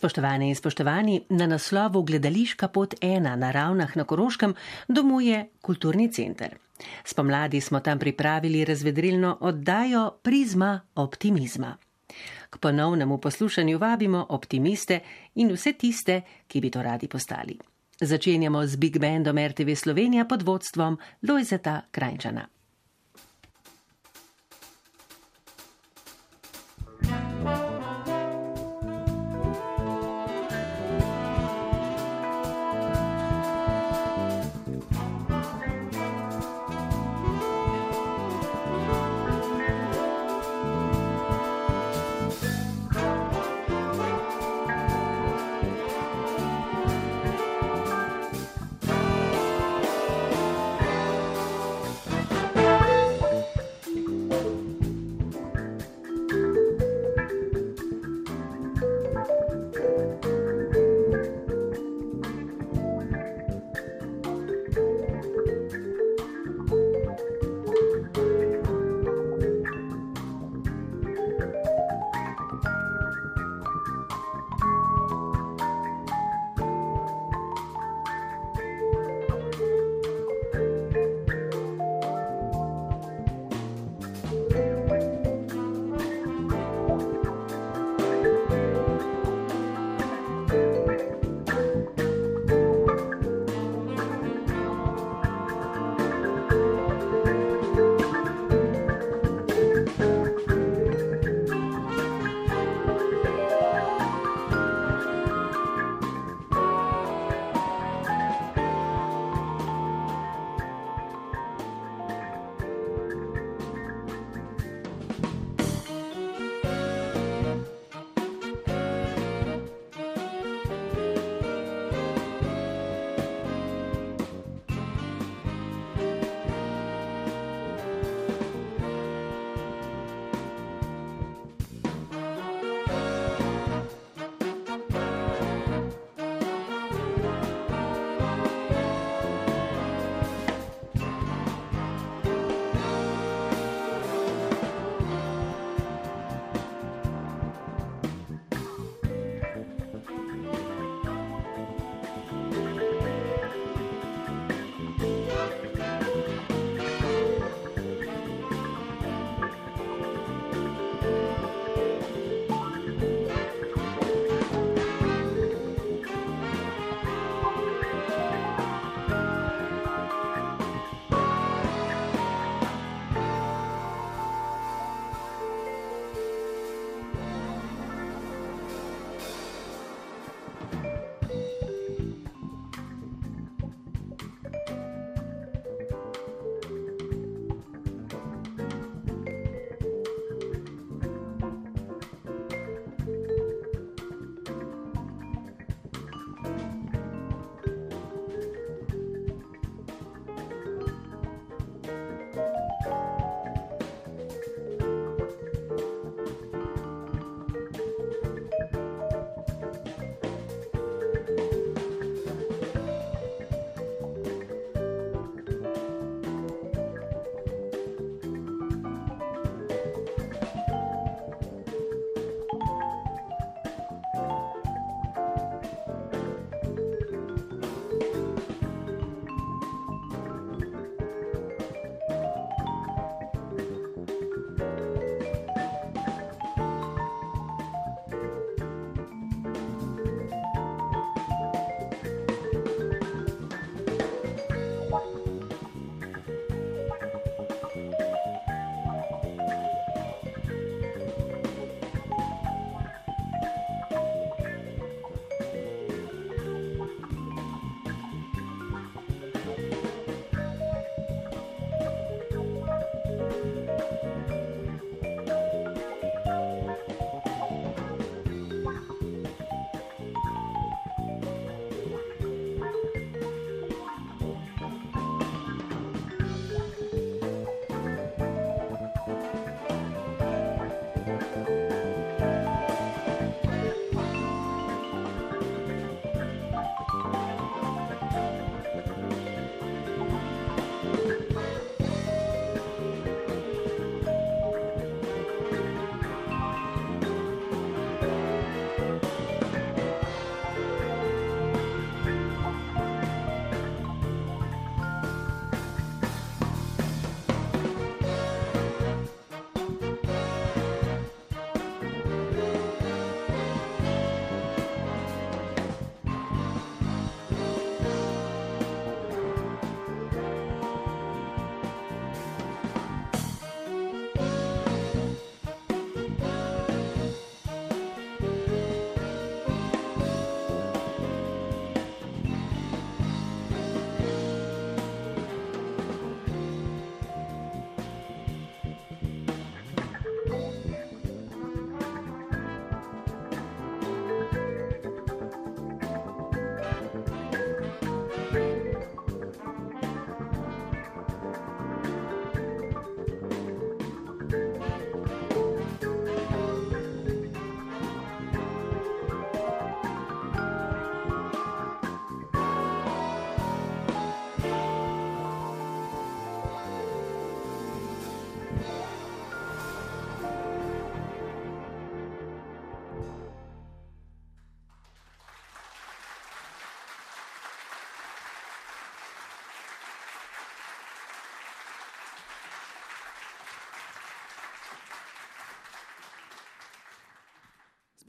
Spoštovane in spoštovani, na naslovu Gledališka pot ena na ravnah na Koroškem domuje kulturni center. Spomladi smo tam pripravili razvedrilno oddajo Prizma optimizma. K ponovnemu poslušanju vabimo optimiste in vse tiste, ki bi to radi postali. Začenjamo z Big Bandom RTV Slovenija pod vodstvom Lojzeta Krajčana.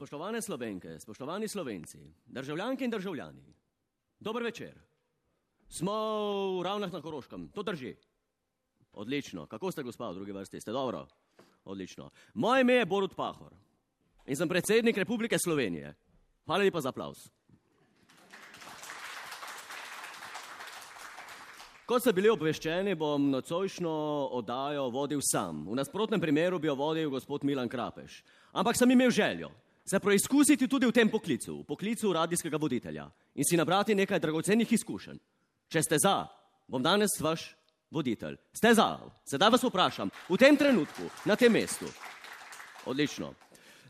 Spoštovane slovenke, spoštovani slovenci, državljanke in državljani, dober večer. Smo v ravnah na Koroškem, to drži. Odlično, kako ste gospa v drugi vrsti, ste dobro? Odlično. Moje ime je Borut Pahor in sem predsednik Republike Slovenije. Hvala lepa za aplaus. Kot ste bili obveščeni, bom nocojšnjo oddajo vodil sam. V nasprotnem primeru bi jo vodil gospod Milan Krapeš. Ampak sem imel željo se preizkusiti tudi v tem poklicu, v poklicu radijskega voditelja in si nabrati nekaj dragocenih izkušenj. Če ste za, bom danes vaš voditelj. Ste za? Sedaj vas vprašam, v tem trenutku, na tem mestu. Odlično.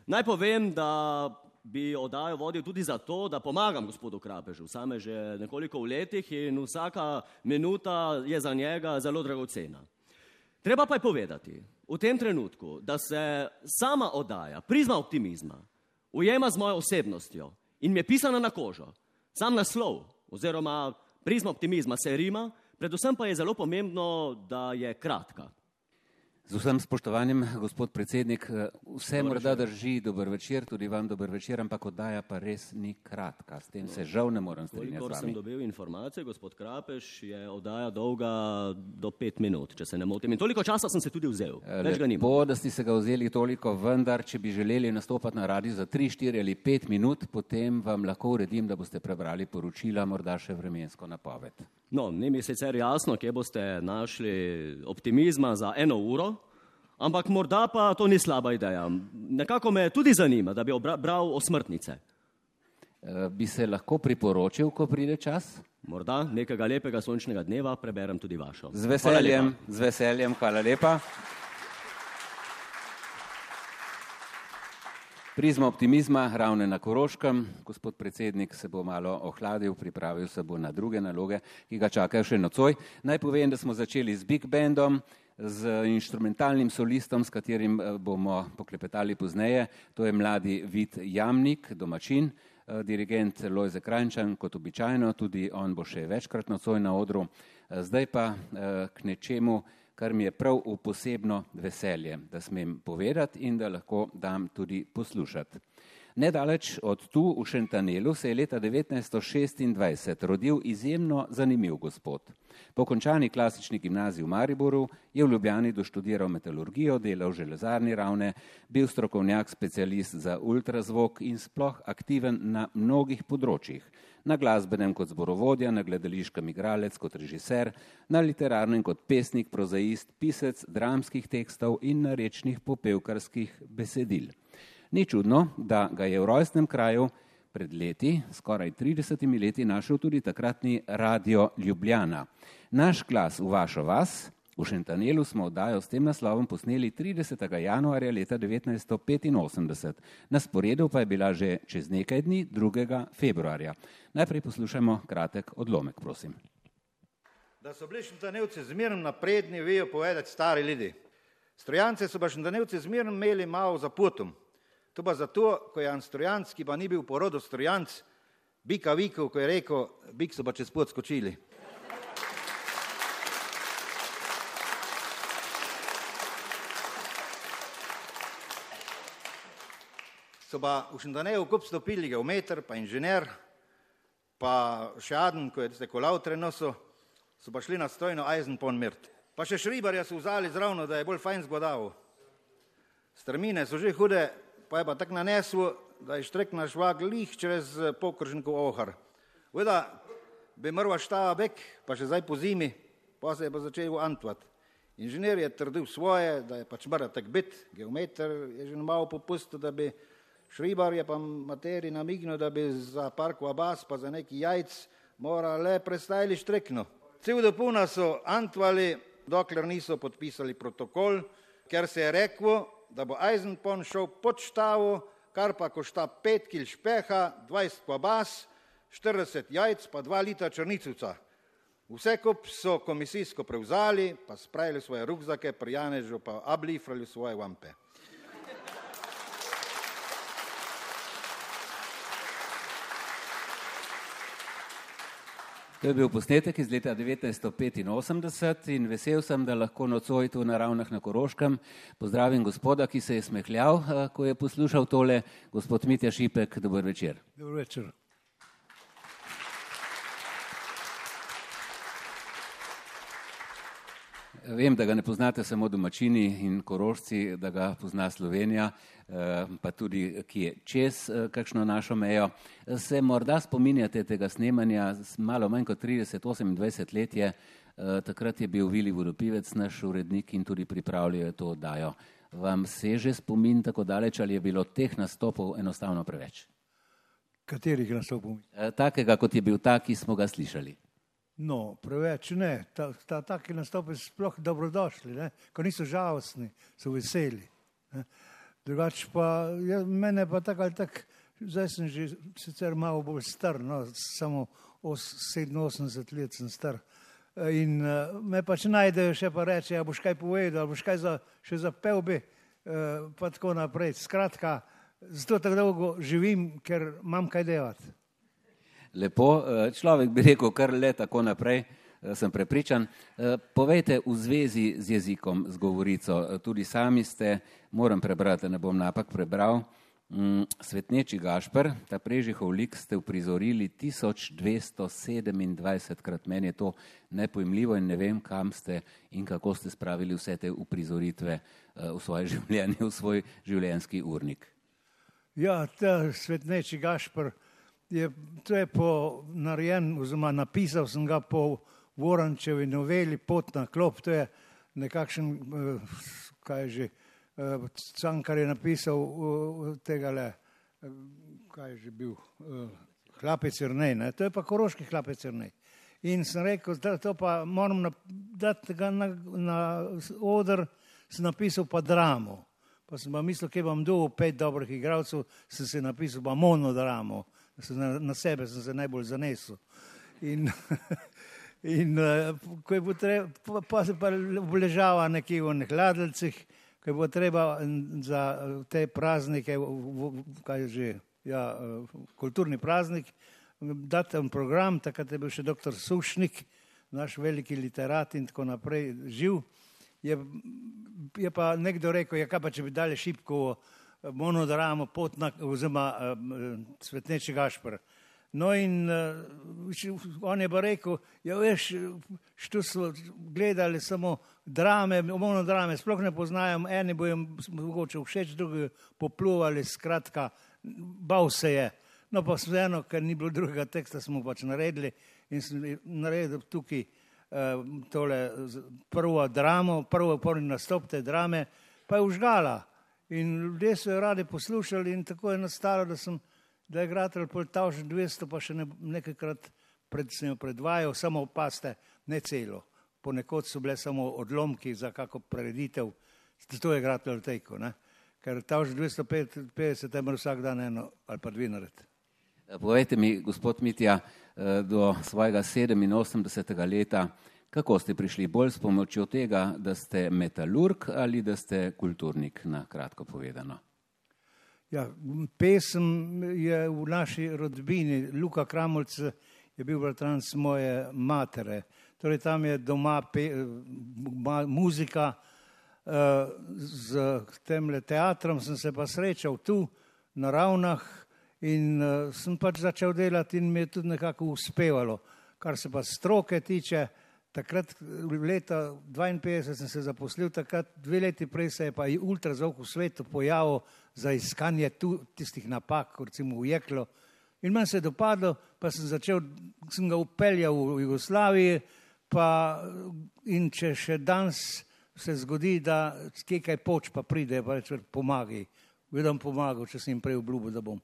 Naj povem, da bi oddajo vodil tudi zato, da pomagam gospodu Krapežu. Same že nekoliko v letih in vsaka minuta je za njega zelo dragocena. Treba pa je povedati v tem trenutku, da se sama oddaja, prizma optimizma, ujema z mojo osebnostjo in mi je pisana na kožo. Sam naslov oziroma prizma optimizma se rima, predvsem pa je zelo pomembno, da je kratka. Z vsem spoštovanjem, gospod predsednik, vse dober morda večer. drži, dober večer, tudi vam dober večer, ampak oddaja pa res ni kratka. S tem se žal ne morem strinjati. Kolikor sem dobil informacije, gospod Krapeš, je oddaja dolga do pet minut, če se ne motim. In toliko časa sem se tudi vzel. Več ga nima. Po, da ste se ga vzeli toliko, vendar, če bi želeli nastopati na radiju za tri, štiri ali pet minut, potem vam lahko uredim, da boste prebrali poročila, morda še vremensko napoved. No, ni mi sicer jasno, kje boste našli optimizma za eno uro, ampak morda pa to ni slaba ideja. Nekako me tudi zanima, da bi bral o smrtnice. E, bi se lahko priporočil, ko pride čas? Morda nekega lepega sončnega dneva preberem tudi vašo. Z veseljem, z veseljem, hvala lepa. Prizma optimizma, ravne na Koroškem, gospod predsednik se bo malo ohladil, pripravil se bo na druge naloge, ki ga čakajo še nocoj. Naj povem, da smo začeli z Big Bandom, z instrumentalnim solistom, s katerim eh, bomo poklepetali pozneje. To je mladi Vid Jamnik, domačin, eh, dirigent Lojze Krajnčan, kot običajno, tudi on bo še večkrat nocoj na odru. Eh, zdaj pa k nečemu, kar mi je prav v posebno veselje, da smem povedati in da lahko dam tudi poslušati. Nedaleč od tu v Šentanelu se je leta 1926 rodil izjemno zanimiv gospod. Po končani klasični gimnaziji v Mariboru je v Ljubljani doštudiral metalurgijo, delal v železarni ravne, bil strokovnjak specialist za ultrazvok in sploh aktiven na mnogih področjih na glasbenem kot zborovodja, na gledališkem igralec kot režiser, na literarnem kot pesnik, prozaist, pisec dramskih tekstov in na rečnih popevkarskih besedil. Ni čudno, da ga je v rojstnem kraju pred leti, skoraj 30 leti, našel tudi takratni radio Ljubljana. Naš glas v vašo vas, V Šentanelu smo oddajo s tem naslovom posneli 30. januarja leta 1985, na sporedu pa je bila že čez nekaj dni 2. februarja. Najprej poslušajmo kratek odlomek, prosim. Da so bili šentanevci zmerno napredni, vejo povedati stari ljudi. Strojance so pa šentanevci zmerno imeli malo za putom. To pa zato, ko je Anstrojanski pa ni bil porodo strojanc, bika vikov, ko je rekel, bik so pa čez pot skočili. So pa v Šandaneju kup stopili geometer, pa inžener, pa še Aden, ko je se kolav trenoso, so pa šli na stojno Eisenpon mirt. Pa še Šribarja so vzali zravno, da je bolj fajn zgodavo. Strmine so že hude, pa je pa tak naneslo, da je štrek na švag lih čez pokržnikov ohar. Veda, bi mrva štava bek, pa še zdaj po zimi, pa se je pa začel antvat. Inženir je trdil svoje, da je pač mora tak bit, geometer je že malo popustil, da bi Šribar je pa materi namignil, da bi za parko Abas pa za neki jajc mora le prestajali štrekno. Cel dopuna so antvali, dokler niso podpisali protokol, ker se je reklo, da bo Eisenpon šel pod štavo, kar pa košta pet kil špeha, dvajset Abas, štirideset jajc pa dva lita črnicuca. Vse kup so komisijsko prevzali, pa spravili svoje rukzake, pri Janežu pa ablifrali svoje vampe. To je bil posnetek iz leta 1985 in vesel sem, da lahko nocoj tu na ravnah na Koroškem pozdravim gospoda, ki se je smehljal, eh, ko je poslušal tole, gospod Mitja Šipek, dober večer. Dobro večer. Vem, da ga ne poznate samo domačini in korošci, da ga pozna Slovenija, eh, pa tudi ki je čez eh, kakšno našo mejo. Se morda spominjate tega snemanja, malo manj kot 30-28 let je, eh, takrat je bil Vili Vodopivec naš urednik in tudi pripravljal to oddajo. Vam seže spomin tako daleč ali je bilo teh nastopov enostavno preveč? Katerih nastopov? Takega, kot je bil ta, ki smo ga slišali. No, preveč ne. Ta, ta, taki nastopi so sploh dobrodošli, ne? ko niso žalostni, so veseli. Drugače pa, ja, mene pa tako ali tako, zdaj sem že sicer malo bolj star, no, samo 87 let sem star. In uh, me pač najdejo še pa reče, a boš kaj povedal, boš kaj za, še zapel bi, uh, pa tako naprej. Skratka, zato tako dolgo živim, ker imam kaj delati lepo. Eh, človek bi rekel kar le tako naprej, eh, sem prepričan. Eh, povejte v zvezi z jezikom, z govorico. Tudi sami ste, moram prebrati, ne bom napak prebral. Mm, Svetneči Gašpr, ta prežihov lik ste uprizorili 1227 krat. Meni je to nepojmljivo in ne vem, kam ste in kako ste spravili vse te uprizoritve v svoje življenje, v svoj življenjski urnik. Ja, ta svetneči Gašpr, je, to je po narejen, oziroma napisal sem ga po Vorančevi noveli Pot na klop, to je nekakšen, eh, kaj že, eh, Cankar je napisal eh, tega le, kaj je že bil, hlapec Jrnej, ne? to je pa koroški hlapec Jrnej. In sem rekel, da to pa moram dati ga na, na odr, sem napisal pa dramo. Pa sem pa mislil, kje bom dobil pet dobrih igralcev, sem se napisal pa monodramo na, na sebe sem se najbolj zanesel. In, in uh, ko je bo treba, pa, se pa obležava nekje v nekladljcih, ko je bo treba za te praznike, kaj že, ja, kulturni praznik, dati en program, takrat je bil še doktor Sušnik, naš veliki literat in tako naprej, živ. Je, je pa nekdo rekel, ja, kaj pa če bi dali šipko monodramo Potna oziroma uh, Svetneči Gašpr. No in uh, on je pa rekel, ja veš, što so gledali samo drame, monodrame, sploh ne poznajo, eni bojo mogoče všeč, drugi popluvali, skratka, bal se je. No pa vseeno, ker ni bilo drugega teksta, smo pač naredili in sem naredil tukaj uh, tole prvo dramo, prvo porni nastop te drame, pa je užgala. In ljudje so jo radi poslušali, in tako je nastalo, da, sem, da je Gratel poltal že 200, pa še ne, nekajkrat pred, predvajal, samo opaste, ne celo. Ponekod so bile samo odlomki za kako preditev, zato je Gratel teko, ne? ker ta že 250 je vsak dan eno ali pa dve nared. Povejte mi, gospod Mitja, eh, do svojega 87. leta, Kako ste prišli bolj s pomočjo tega, da ste metalurg ali da ste kulturnik, na kratko povedano? Ja, pesem je v naši rodbini, Luka Kramolc je bil bratranc moje matere. Torej tam je doma pe, ma, muzika, uh, z tem teatrom sem se pa srečal tu na ravnah in uh, sem pač začel delati in mi je tudi nekako uspevalo. Kar se pa stroke tiče, Takrat, leta 52, sem se zaposlil, takrat dve leti prej se je pa ultrazvok v svetu pojavil za iskanje tu, tistih napak, recimo v Jeklo. In meni se je dopadlo, pa sem začel, sem ga upeljal v Jugoslaviji, pa in če še danes se zgodi, da kje kaj poč pa pride, pa reče, pomagaj. Vedem pomagal, če sem jim prej obljubil, da bom.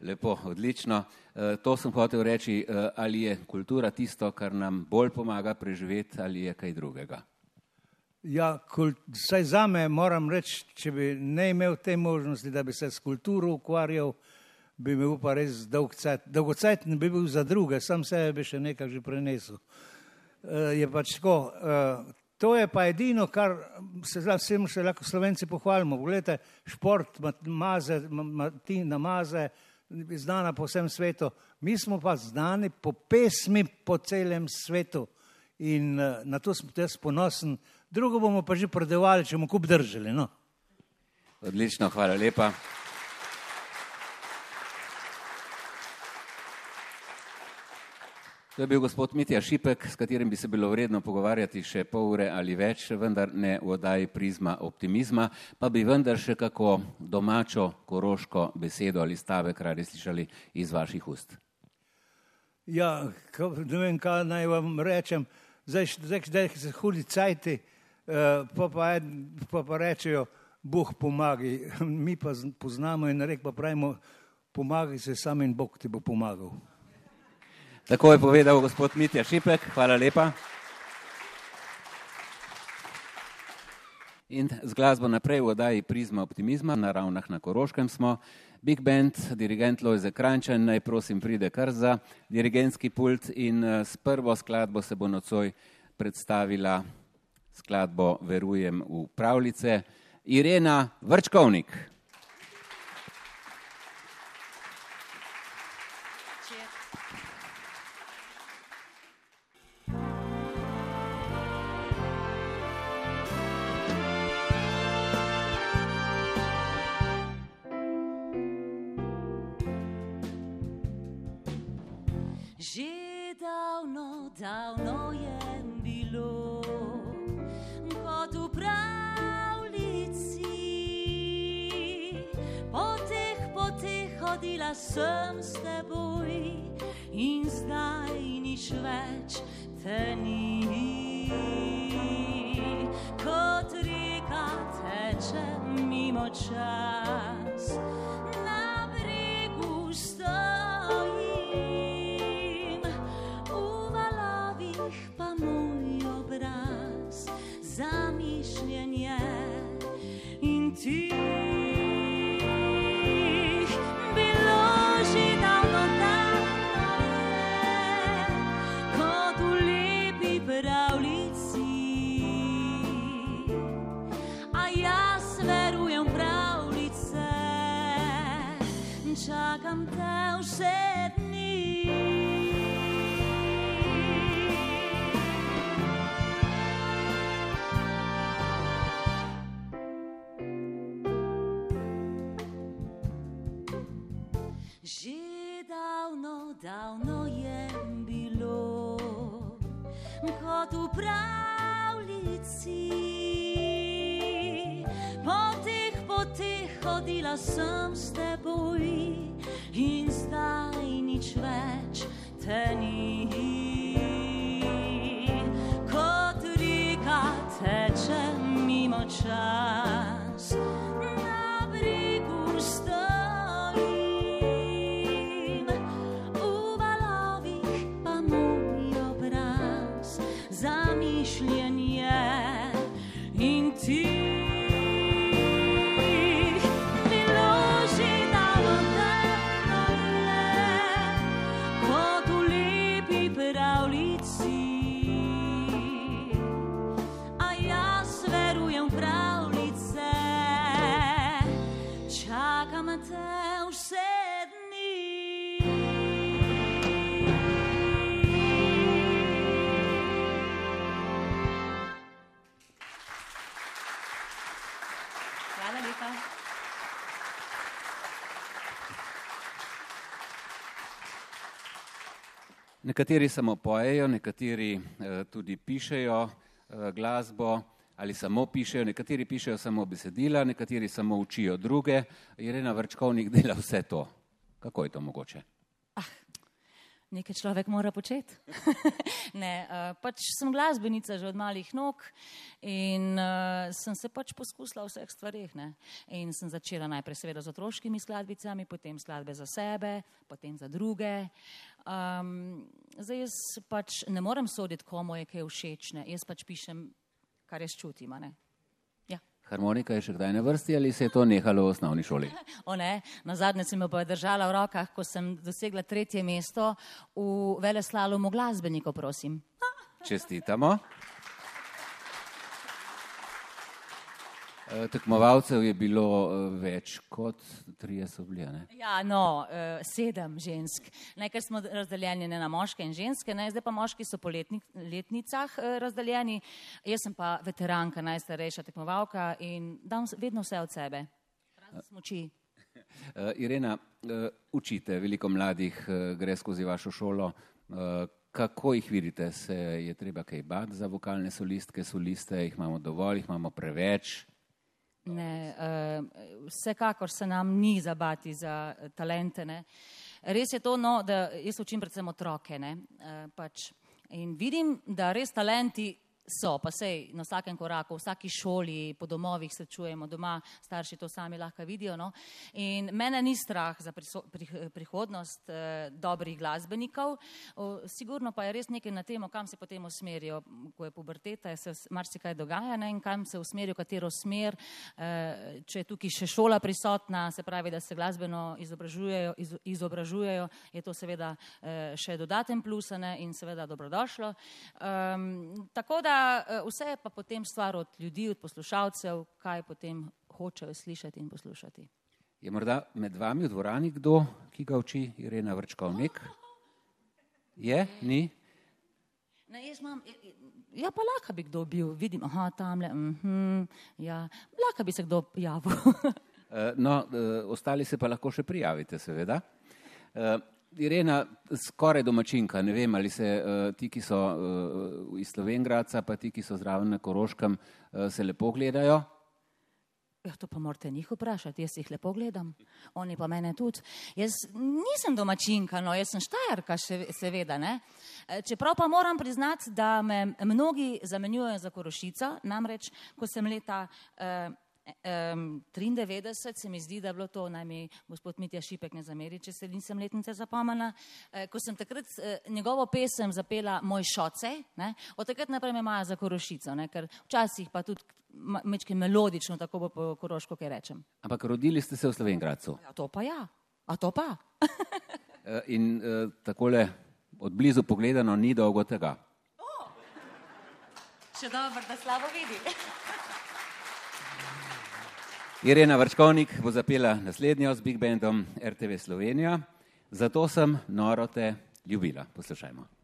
Lepo, odlično. E, to sem hotel reči, e, ali je kultura tisto, kar nam bolj pomaga preživeti, ali je kaj drugega. Ja, vsaj za me moram reči, če bi ne imel te možnosti, da bi se s kulturo ukvarjal, bi me upal res dolgocajt. Dolgocajt ne bi bil za druge, sam sebe bi še nekaj že prenesel. E, je pač tako. To je pa edino, kar se vsem še lahko slovenci pohvalimo. Poglejte, šport, maze, ma, ma, ti namaze, znana po vsem svetu, mi smo pa znani po pesmi po celem svetu in uh, na to sem jaz ponosen. Drugo bomo pa že predevali, če bomo kup držali. No. Odlično, hvala lepa. To je bil gospod Mitja Šipek, s katerim bi se bilo vredno pogovarjati še pol ure ali več, vendar ne v oddaji prizma optimizma, pa bi vendar še kako domačo koroško besedo ali stavek radi slišali iz vaših ust. Ja, ne vem, kaj naj vam rečem. Zdaj, zdaj, zdaj se hudi cajti, uh, pa, pa, pa, pa rečejo, Bog pomagi. Mi pa poznamo in rek pa pravimo, pomagaj se sam in Bog ti bo pomagal. Tako je povedal gospod Mitja Šipek, hvala lepa. In z glasbo naprej v oddaji Prizma optimizma na ravnah na Koroškem smo. Big Band, dirigent Lojze Krančan, naj prosim pride kar za dirigentski pult in eh, s prvo skladbo se bo nocoj predstavila skladbo Verujem v pravljice Irena Vrčkovnik. Davno je bilo, kot v pravljici. Po teh poteh hodila sem s teboj in zdaj nič več te ni. Kot reka teče mimo čas. Nekateri samo pojejo, nekateri eh, tudi pišejo eh, glasbo ali samo pišejo, nekateri pišejo samo besedila, nekateri samo učijo druge. Irena Vrčkovnik dela vse to. Kako je to mogoče? Nekaj človek mora početi. ne, uh, pač sem glasbenica že od malih nog in uh, sem se pač poskusila v vseh stvarih. Ne. In sem začela najprej seveda z otroškimi skladbicami, potem skladbe za sebe, potem za druge. Um, zdaj jaz pač ne morem soditi, komu je kaj všeč, ne. jaz pač pišem kar jaz čutim. Ja. Harmonika je še kdaj na vrsti ali se je to nehalo v osnovni šoli? O ne, na zadnje sem jo pa držala v rokah, ko sem dosegla tretje mesto v veleslalomu glasbenikov, prosim. Čestitamo. Tekmovalcev je bilo eh, več kot trije so bili. Ne? Ja, no, eh, sedem žensk. Najkar smo razdeljeni ne na moške in ženske, ne, zdaj pa moški so po letnik, letnicah eh, razdeljeni, jaz sem pa veteranka, najstarejša tekmovalka in dam vedno vse od sebe. Razen smoči. Irena, učite, veliko mladih gre skozi vašo šolo. Kako jih vidite? Se je treba kaj bati za vokalne solistke, soliste? Jih imamo dovolj, jih imamo preveč? Ne, uh, vsekakor se nam ni zabati za eh, talente. Ne. Res je to, no, da jaz učim predvsem otroke. Ne, uh, pač. In vidim, da res talenti so, pa sej na vsakem koraku, v vsaki šoli, po domovih se čujemo, doma starši to sami lahko vidijo. No. In mene ni strah za prihodnost eh, dobrih glasbenikov, o, sigurno pa je res nekaj na temo, kam se potem usmerijo, ko je puberteta, se marsikaj dogaja ne, in kam se usmerijo, katero smer, eh, če je tukaj še šola prisotna, se pravi, da se glasbeno izobražujejo, iz, izobražujejo je to seveda eh, še dodaten plus ne, in seveda dobrodošlo. Um, tako da eh, vse je pa potem stvar od ljudi, od poslušalcev, kaj potem hočejo slišati in poslušati. Je morda med vami v dvorani kdo, ki ga uči Irena Vrčkovnik? Je? Ni? Ne, jaz imam, ja, pa lahko bi kdo bil, vidim, aha, tamle, mhm, ja, lahko bi se kdo javil. Eh, No, eh, ostali se pa lahko še prijavite, seveda. Irena, skoraj domačinka, ne vem, ali se eh, ti, ki so eh, iz Slovengradca, pa ti, ki so zraven na Koroškem, eh, se lepo gledajo. Ja, to pa morate njih vprašati, jaz jih lepo gledam, oni pa mene tudi. Jaz nisem domačinka, no, jaz sem štajerka, še, seveda. Ne? Čeprav pa moram priznati, da me mnogi zamenjujejo za korošico, namreč, ko sem leta eh, Um, 93 se mi zdi, da je bilo to, naj mi gospod Mitja Šipek ne zameri, če se nisem letnice zapomnila. E, ko sem takrat e, njegovo pesem zapela Moj šoce, ne, od takrat naprej me imajo za korošico, ne, ker včasih pa tudi mečke melodično, tako bo po koroško, kaj rečem. Ampak rodili ste se v Slovengradcu. Ja, to pa ja, a to pa. Eh, In eh, takole od blizu pogledano ni dolgo tega. Še dobro, da slabo vidi. Irena Vrčkovnik bo zapela naslednjo z Big Bandom RTV Slovenija. Zato sem noro te ljubila. Poslušajmo.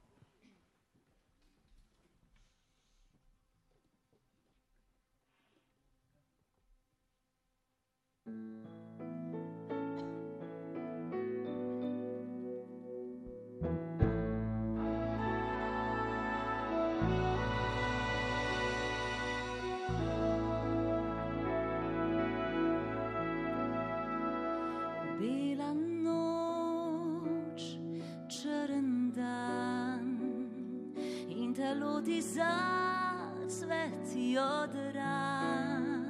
Telo ti zacveti od ran.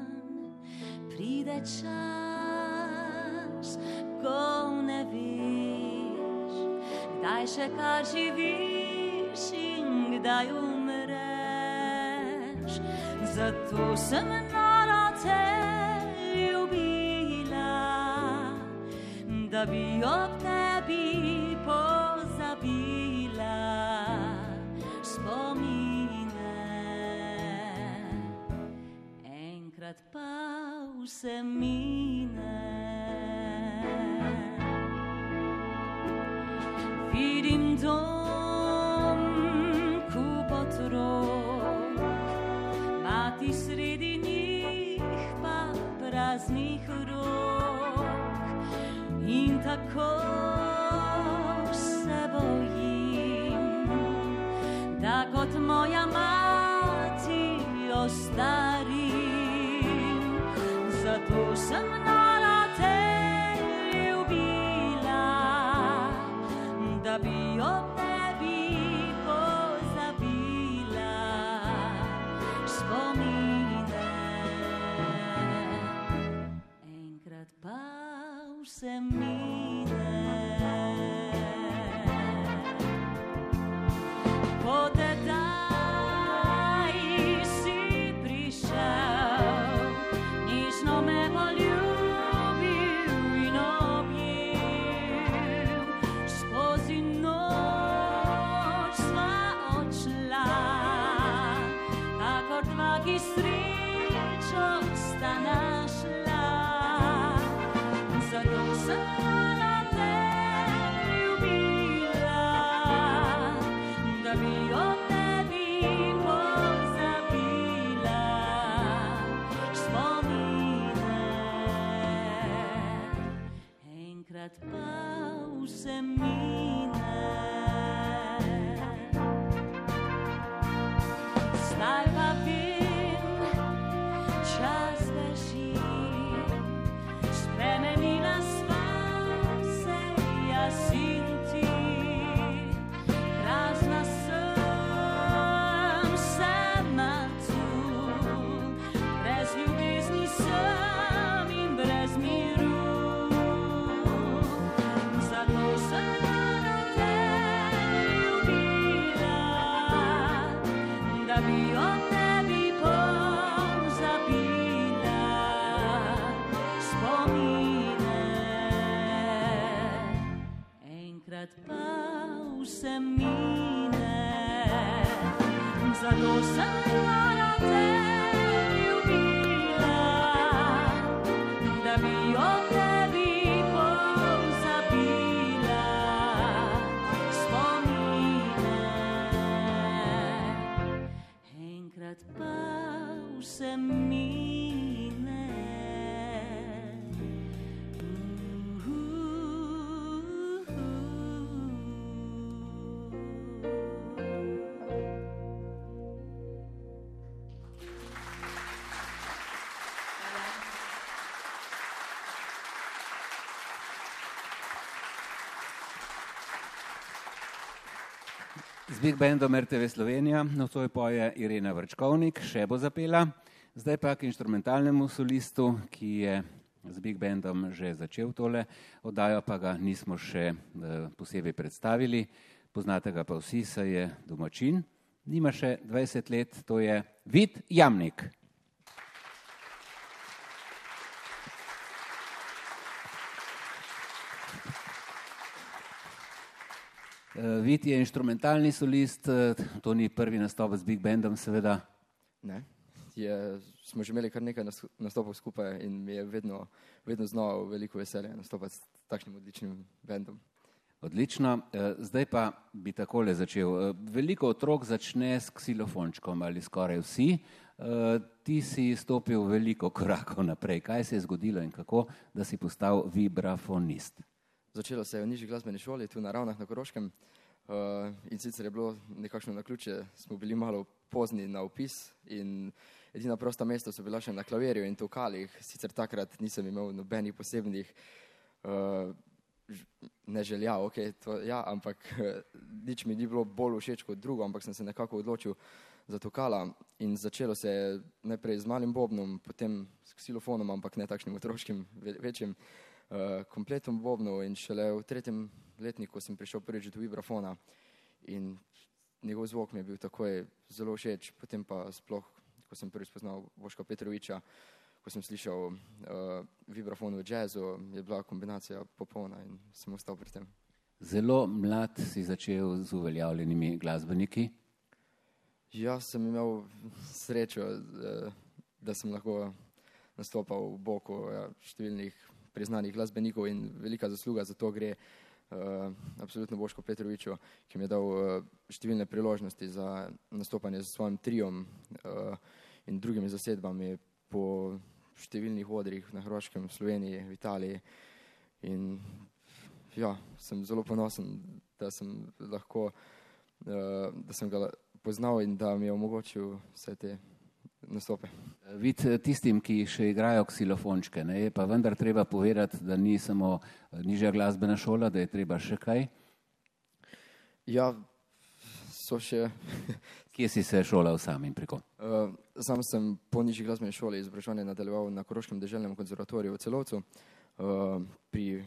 Pride čas, ko ne veš, kdaj še kar živiš in kdaj umreš. Zato sem nora te ljubila da bi ob tebi pozabila vse mine. Vidim dom, kup otrok, mati sredi njih pa praznih rok. In tako me. Big Bandom RTV Slovenija, nocoj poje Irena Vrčkovnik, še bo zapela. Zdaj pa k instrumentalnemu solistu, ki je z Big Bandom že začel tole oddajo, pa ga nismo še eh, posebej predstavili. Poznate ga pa vsi, saj je domačin. Nima še 20 let, to je Vid Jamnik. Vid je instrumentalni solist, uh, to ni prvi nastop z Big Bandom, seveda. Ne. Je, smo že imeli kar nekaj nastopov skupaj in mi je vedno, vedno znova veliko veselje nastopati s takšnim odličnim bendom. Odlično, uh, zdaj pa bi takole začel. Veliko otrok začne s ksilofončkom ali skoraj vsi. Ti si stopil veliko korakov naprej. Kaj se je zgodilo in kako, da si postal vibrafonist? Začelo se je v nižji glasbeni šoli, tu na Ravnah na Koroškem. Uh, in sicer je bilo nekakšno na ključe, smo bili malo pozni na upis in edina prosta mesta so bila še na klavirju in tokalih. Sicer takrat nisem imel nobenih posebnih uh, ne želja, okay, to, ja, ampak uh, nič mi ni bilo bolj všeč kot drugo, ampak sem se nekako odločil za tokala in začelo se je najprej z malim bobnom, potem s ksilofonom, ampak ne takšnim otroškim, ve, večjim uh, kompletom bobnov in šele v tretjem letniku sem prišel prvič do vibrafona in njegov zvok mi je bil takoj zelo všeč, potem pa sploh, ko sem prvič spoznal Boška Petroviča, ko sem slišal uh, vibrafon v jazzu, je bila kombinacija popolna in sem ostal pri tem. Zelo mlad si začel z uveljavljenimi glasbeniki. Jaz sem imel srečo, eh, da sem lahko nastopal v boku ja, številnih priznanih glasbenikov in velika zasluga za to gre uh, absolutno Boško Petroviču, ki mi je dal uh, številne priložnosti za nastopanje s svojim trijom uh, in drugimi zasedbami po številnih odrih na Hrvaškem, Sloveniji, v Italiji. In ja, sem zelo ponosen, da sem lahko, uh, da sem ga poznal in da mi je omogočil vse te nastope. Vid tistim, ki še igrajo ksilofončke, ne, je pa vendar treba povedati, da ni samo eh, nižja glasbena šola, da je treba še kaj. Ja, so še. Kje si se šolal sam in preko? Uh, sam sem po nižji glasbeni šoli izobraževanje nadaljeval na Koroškem državnem konzervatoriju v Celovcu uh, pri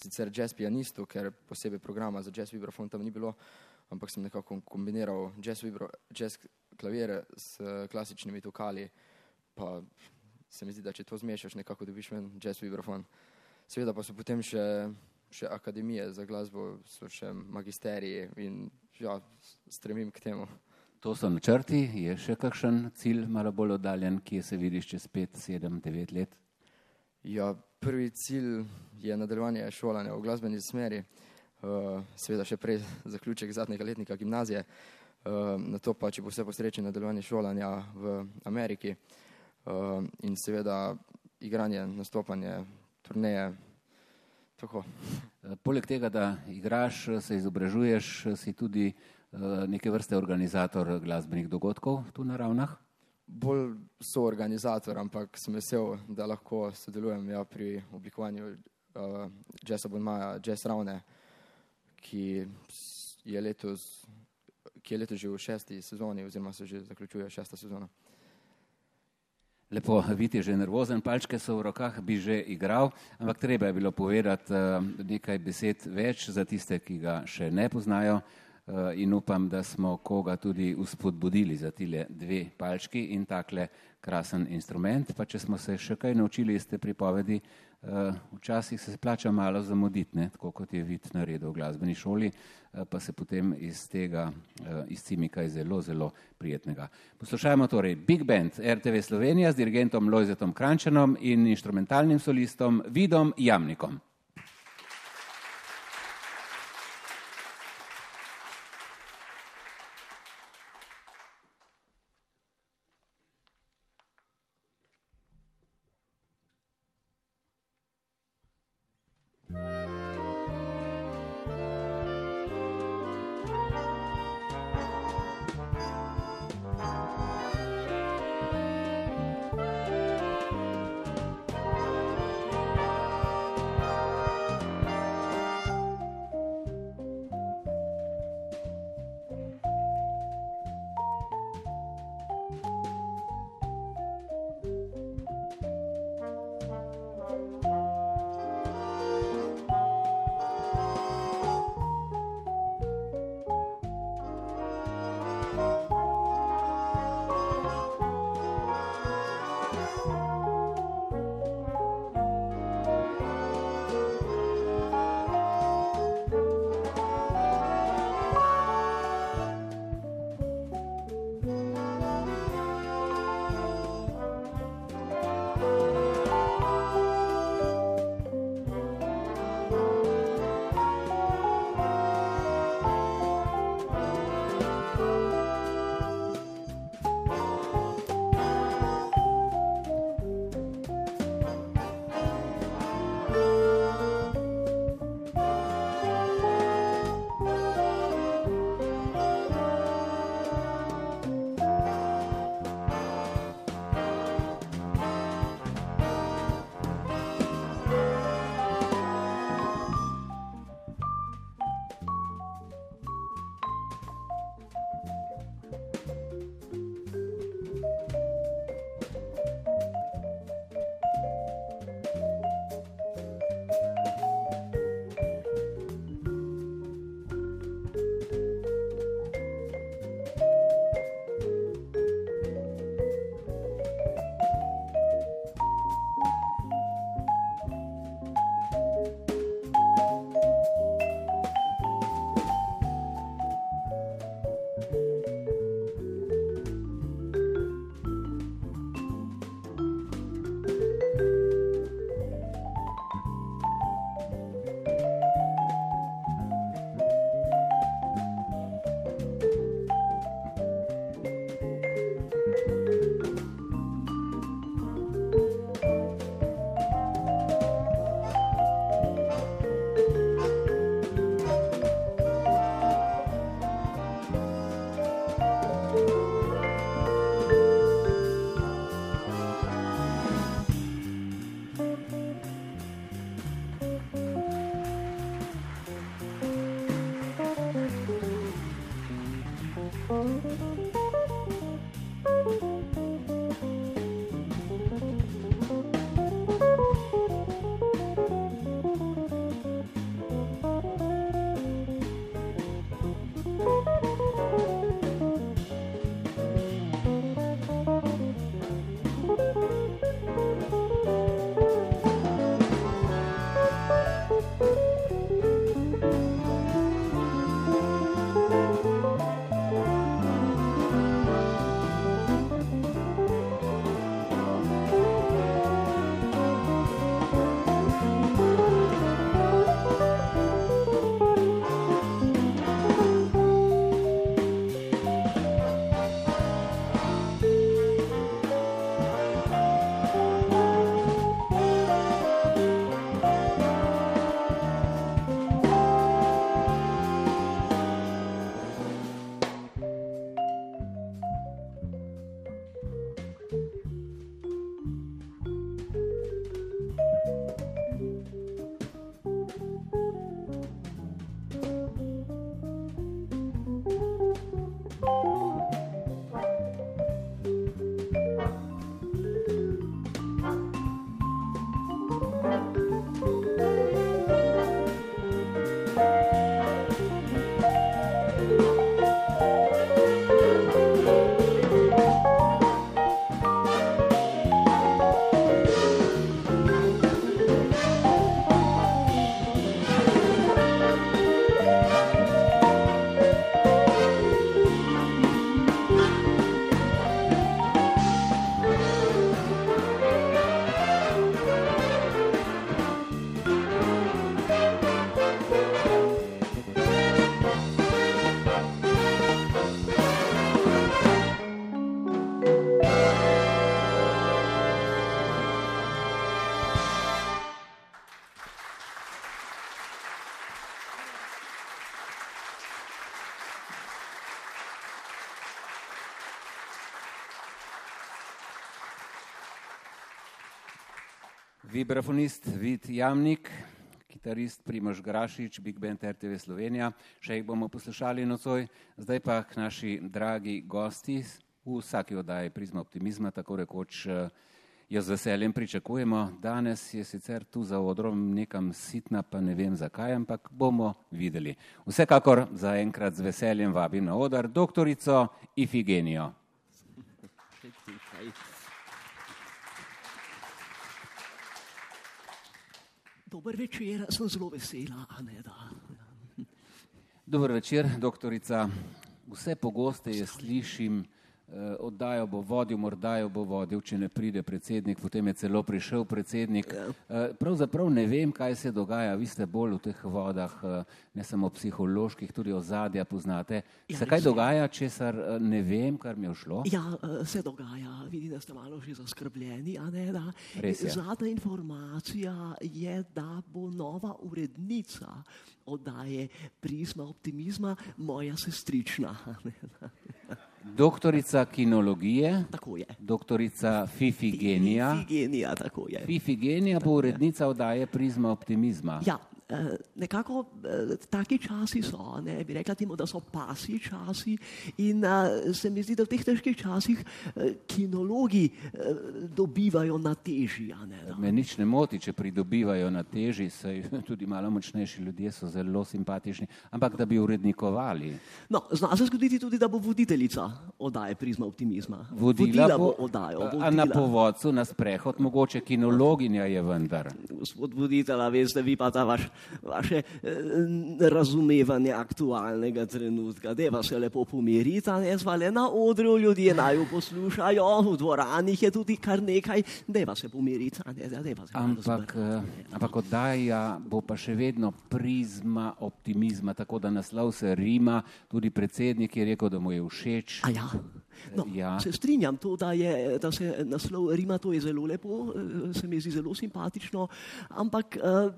sicer jazz pianistu, ker posebej programa za jazz vibrafon tam ni bilo, ampak sem nekako kombiniral jazz, vibro, jazz klavir s klasičnimi tokali, pa se mi zdi, da če to zmešaš, nekako dobiš ven jazz vibrafon. Seveda pa so potem še, še akademije za glasbo, so še magisteriji in ja, stremim k temu. To so načrti, je še kakšen cilj malo bolj oddaljen, kje se vidiš čez 5, 7, 9 let? Ja, prvi cilj je nadaljevanje šolanja v glasbeni smeri, uh, seveda še prej zaključek zadnjega letnika gimnazije, uh, na to pa, če bo vse po sreči, nadaljevanje šolanja v Ameriki uh, in seveda igranje, nastopanje, turneje. Tako. Poleg tega, da igraš, se izobražuješ, si tudi neke vrste organizator glasbenih dogodkov tu na ravnah bolj soorganizator, ampak sem vesel, da lahko sodelujem ja, pri oblikovanju uh, Jazz Abonmaja, Jazz Ravne, ki je, letos, ki je letos že v šesti sezoni, oziroma se že zaključuje šesta sezona. Lepo, vidite, že nervozen, palčke so v rokah, bi že igral, ampak treba je bilo povedati uh, nekaj besed več za tiste, ki ga še ne poznajo. Eh, in upam, da smo koga tudi uspodbudili za tile dve palčki in takle krasen instrument. Pa če smo se še kaj naučili iz te pripovedi, eh, včasih se splača malo zamuditi, ne? tako kot je vid naredil v glasbeni šoli, eh, pa se potem iz tega izcimi kaj zelo, zelo prijetnega. Poslušajmo torej Big Band RTV Slovenija z dirigentom Lojzetom Krančanom in instrumentalnim solistom Vidom Jamnikom. Vibrafonist Vid Jamnik, kitarist Primož Grašič, Big Band RTV Slovenija. Še jih bomo poslušali nocoj. Zdaj pa k naši dragi gosti v vsaki oddaji Prizma optimizma, tako rekoč eh, jo z veseljem pričakujemo. Danes je sicer tu za odrom nekam sitna, pa ne vem zakaj, ampak bomo videli. Vsekakor zaenkrat z veseljem vabim na odar doktorico Ifigenijo. Dober večer, sem zelo vesela. Ne, da. Dober večer, doktorica. Vse pogosteje slišim, Eh, oddajo bo vodil, morda jo bo vodil, če ne pride predsednik, potem je celo prišel predsednik. Eh, pravzaprav ne vem, kaj se dogaja, vi ste bolj v teh vodah, eh, ne samo psiholoških, tudi ozadja poznate. Ja, se kaj dogaja, česar ne vem, kar mi je šlo? Ja, se dogaja, vidim, da ste malo že zaskrbljeni. Zadnja informacija je, da bo nova urednica oddaje Prisma optimizma moja sestrična. Doktorica kinologije, tako je. Doktorica Fifigenija. Fifigenija, tako je. Fifigenija bo urednica oddaje Prizma optimizma. Ja, nekako eh, taki časi so, ne bi rekla temu, da so pasi časi in uh, se mi zdi, da v teh težkih časih kinologi dobivajo na teži. Ne, Me nič ne moti, če pridobivajo na teži, saj tudi malo močnejši ljudje so zelo simpatični, ampak da bi urednikovali. No, zna se zgoditi tudi, da bo voditeljica oddaje Prizma optimizma. Vodila, vodila bo oddajo. Vodila. A na povodcu, na sprehod, mogoče kinologinja je vendar. Gospod voditelj, veste, vi pa ta vaš vaše eh, razumevanje aktualnega trenutka. Deva se lepo pomiriti, ne zvale na odru, ljudje naj jo poslušajo, v dvoranih je tudi kar nekaj, deva se pomiriti. Ne, deva se ampak, eh, ampak oddaja bo pa še vedno prizma optimizma, tako da naslov se rima, tudi predsednik je rekel, da mu je všeč. A ja. No, ja. Se strinjam, to, da, je, da se naslov Rima, to je zelo lepo, eh, se mi zdi zelo simpatično, ampak uh,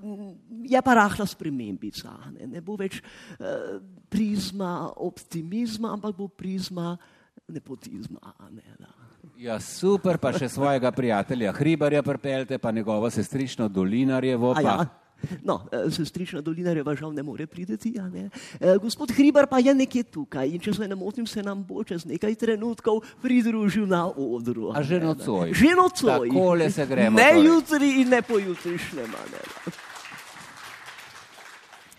je pa rahla spremembica. Ne, ne bo več uh, prizma optimizma, ampak bo prizma nepotizma. Ne, ja, super, pa še svojega prijatelja Hribarja pripeljte, pa njegovo sestrično Dolinarjevo. Pa... Ja. No, sestrična dolinarjeva žal ne more priti. Ne? E, gospod Hribar pa je nekje tukaj in če se ne motim, se nam bo čez nekaj trenutkov pridružil na odru. A že nocoj. Že nocoj. Takole se gremo. Ne torej. jutri in ne pojutrišnjem.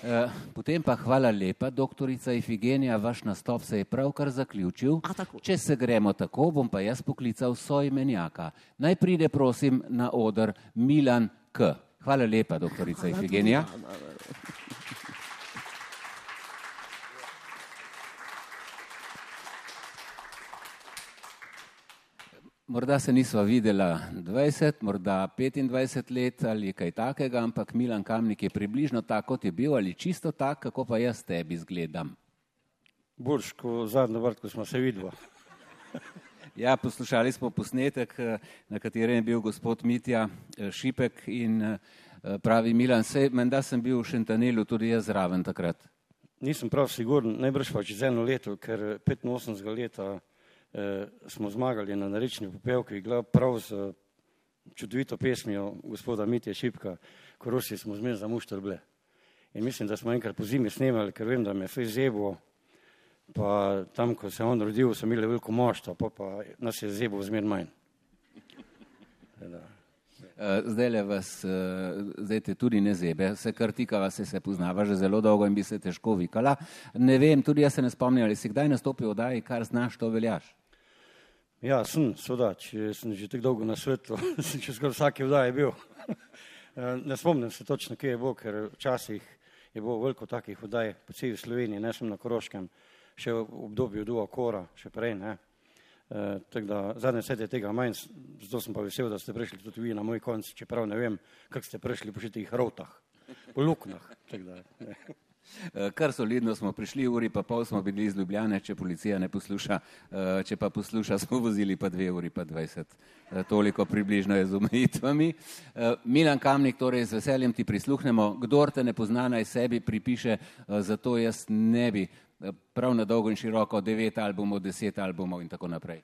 Uh, potem pa hvala lepa, doktorica Ifigenija, vaš nastop se je pravkar zaključil. Če se gremo tako, bom pa jaz poklical sojmenjaka. Naj pride prosim na odr Milan K. Hvala lepa, doktorica Ifigenija. Morda se nisva videla 20, morda 25 let ali kaj takega, ampak Milan Kamnik je približno tako, kot je bil ali čisto tako, kako pa jaz tebi izgledam. Boljš, ko zadnjo vrt, ko smo se videli. Ja, poslušali smo posnetek, eh, na katerem je bil gospod Mitja eh, Šipek in eh, pravi Milan, sej menda sem bil v Šentanelu tudi jaz zraven takrat. Nisem prav siguren, najbrž pa čez eno leto, ker 85 leta eh, smo zmagali na narečni popevki, prav z čudovito pesmijo gospoda Mitja Šipka, ko Rusi smo zmerno za mušter bile. In mislim, da smo enkrat po zimi snemali, ker vem, da me je fej zebo, pa tam, ko se je on rodil, so imeli veliko moštva, pa, pa nas je zebo zmer manj. Eh, zdaj le vas, eh, zdaj te tudi ne zebe, vse kar tika vas se poznava že zelo dolgo in bi se težko vikala. Ne vem, tudi jaz se ne spomnim, ali si kdaj nastopil v daji, kar znaš, to veljaš. Ja, sem, soda, če sem že tako dolgo na svetu, sem še skoraj vsake vdaje bil. Eh, ne spomnim se točno, kje je bilo, ker včasih je bilo veliko takih vdaj po celi Sloveniji, ne sem na Koroškem, še v obdobju duo kora, še prej. Ne. E, tako da zadnje sedje tega manj, zato sem pa vesel, da ste prišli tudi vi na moj konc, čeprav ne vem, kako ste prišli po šitih rotah, po luknah. E, kar solidno smo prišli, uri pa pol smo bili iz Ljubljane, če policija ne posluša, e, če pa posluša, smo vozili pa dve uri pa dvajset. Toliko približno je z omejitvami. Milan Kamnik, torej z veseljem ti prisluhnemo. Kdor te ne pozna, naj sebi pripiše, zato jaz ne bi prav na dolgo in široko devet albumov, deset albumov in tako naprej.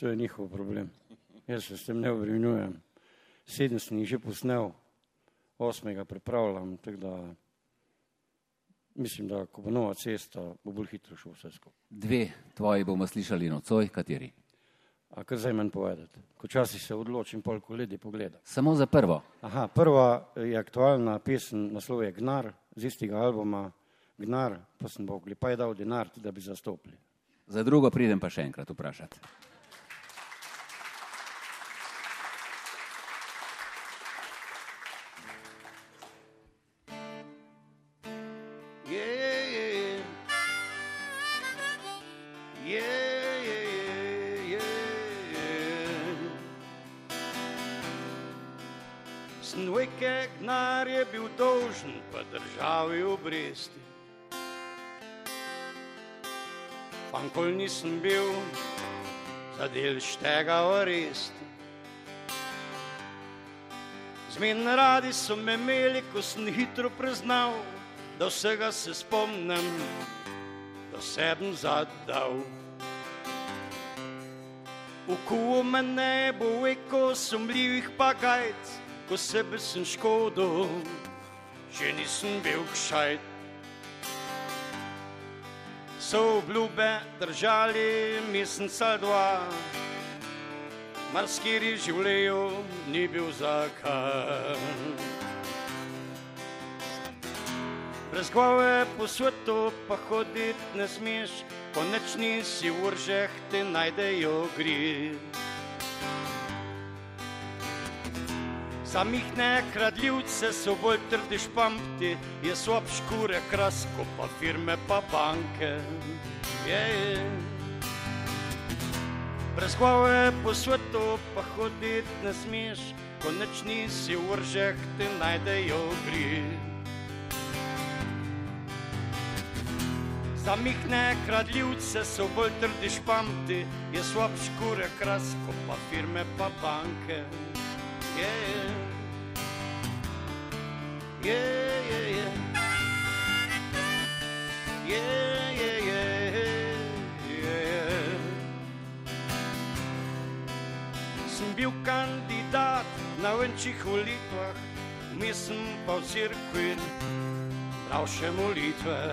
To je njihov problem. Jaz se s tem ne obremenjujem. sedem sem jih že posnel, osmega pripravljam, tako da mislim, da ko bo nova cesta, bo bolj hitro šel vse skupaj. Dve tvoji bomo slišali nocoj, kateri? A kar zdaj meni povedati? Ko časi se odločim, pol ko ljudi pogleda. Samo za prvo. Aha, prva je aktualna pesem, naslov je Gnar, z istega albuma Gnar, pa sem Bog, pa je dal denar, da bi zastopili. Za drugo pridem pa še enkrat vprašati. Gnar je bil dolžen, pa državi obresti. Pankol nisem bil, za del štega oresti. Zmen radi so me imeli, ko sem hitro priznal, da vsega se spomnim, da sem zadal. V kuo me ne bo veko sumljivih pagajc, ko sebe sem škodil, že nisem bil kšajt. So obljube držali mesec ali dva, marskiri življenju ni bil zakaj. Brez glave po svetu pa hoditi ne smeš, po nočni si v vržeh te najdejo grid. Samih ne kradljivce so bolj trdi špampti, je slab škure krasko, pa firme pa banke. Je, je. Brez glave po svetu pa hoditi ne smeš, ko neč nisi v vržeh te najdejo grid. Samih ne kradljivce so bolj trdi špampti, je slab škure krasko, pa firme pa banke. Je. yeah, yeah, yeah. Yeah, yeah, yeah, yeah. Sem bil kandidat na venčih volitvah, mislim pa v cirkvi, prav še molitve.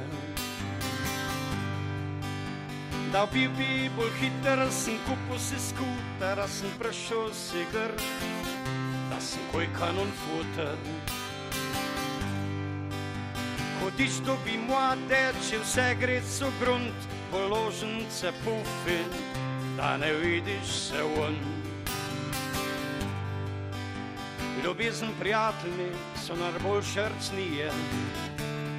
Da bi bil bolj hiter, sem kupil si skuter, sem prišel si gr, da sem koj kanon futer. Hodiš to bi mlade, če vse gre so grunt, položen se pufi, da ne vidiš se on. Ljubezen prijatelji so najboljše rcnije,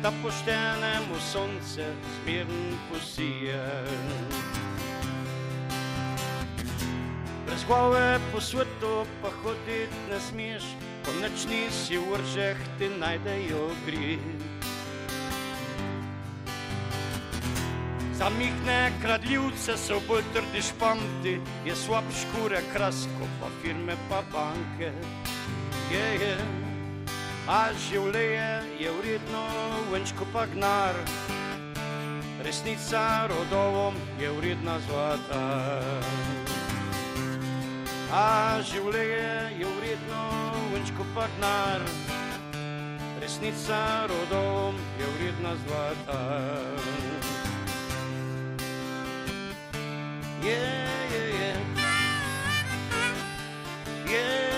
da poštenemu sonce zmirn posije. Brez glave po svetu pa hoditi ne smeš, ko neč nisi v vržeh ti najdejo grih. Samih ne kradljivce so bolj trdi špamti, je slab škure krasko, pa firme pa banke. Je, je. A življenje je vredno, venčko pa gnar, resnica rodovom je vredna zlata. A življenje je vredno, venčko pa gnar, resnica rodovom je vredna zlata. yeah, yeah, yeah. Yeah, yeah,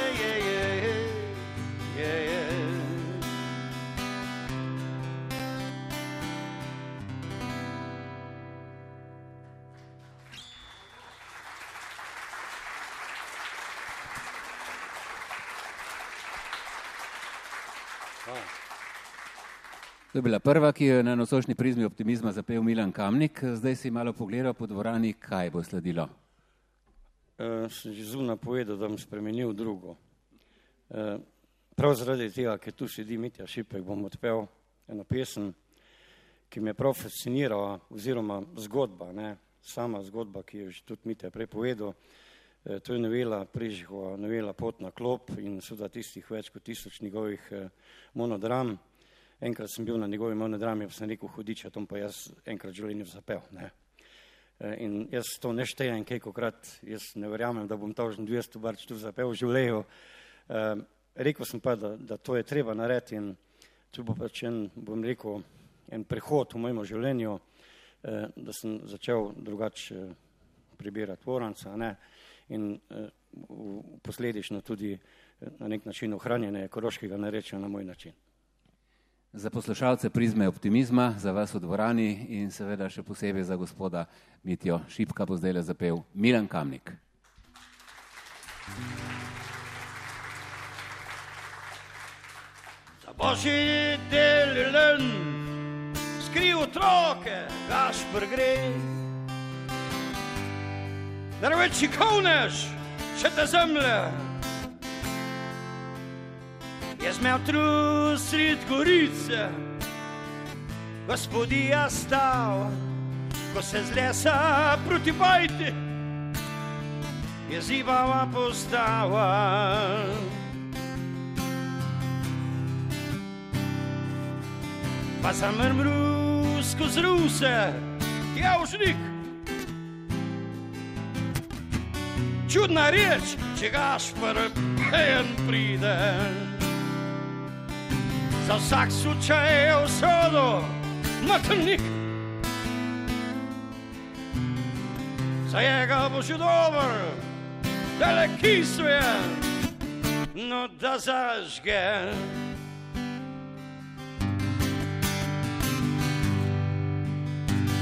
To je bila prva, ki je na nosošni prizmi optimizma zapel Milan Kamnik. Zdaj si malo pogledal po dvorani, kaj bo sledilo. Uh, sem že zunaj povedal, da bom spremenil drugo. Uh, prav zaradi tega, ker tu sedi Mitja Šipek, bom odpel eno pesem, ki me je prav fascinirala, oziroma zgodba, ne? sama zgodba, ki je že tudi Mitja prepovedal. Uh, to je novela Prižihova, novela Pot na klop in seveda tistih več kot tisoč njegovih uh, monodram enkrat sem bil na njegovi monodrami, pa sem rekel, hudič, to pa jaz enkrat v življenju zapel. Ne. E, in jaz to ne štejem, kaj kokrat, jaz ne verjamem, da bom to že 200 barč tu zapel v življenju, Uh, rekel sem pa, da, da to je treba narediti in to bo pač en, bom rekel, en prehod v mojem življenju, uh, da sem začel drugače uh, prebirati voranca ne? in uh, posledično tudi uh, na nek način ohranjene ekološkega narečja na moj način. Za poslušalce prizme optimizma, za vas v dvorani in seveda še posebej za gospoda Mitjo Šipka bo zdaj le zapel Milan Kamnik. Za božji delen, skri otroke, Gašpr gre. Narveči kovneš, še te zemlje, Jaz imel trus sred gorice, gospodija stal, ko se z lesa proti bajti, je zivava postava. Pa sem mrmru skozi ruse, ja užnik. Čudna reč, če gaš prpen pride za vsak slučaj je usodo matrnik. Za njega bo že dober, da le kisuje, no da zažge.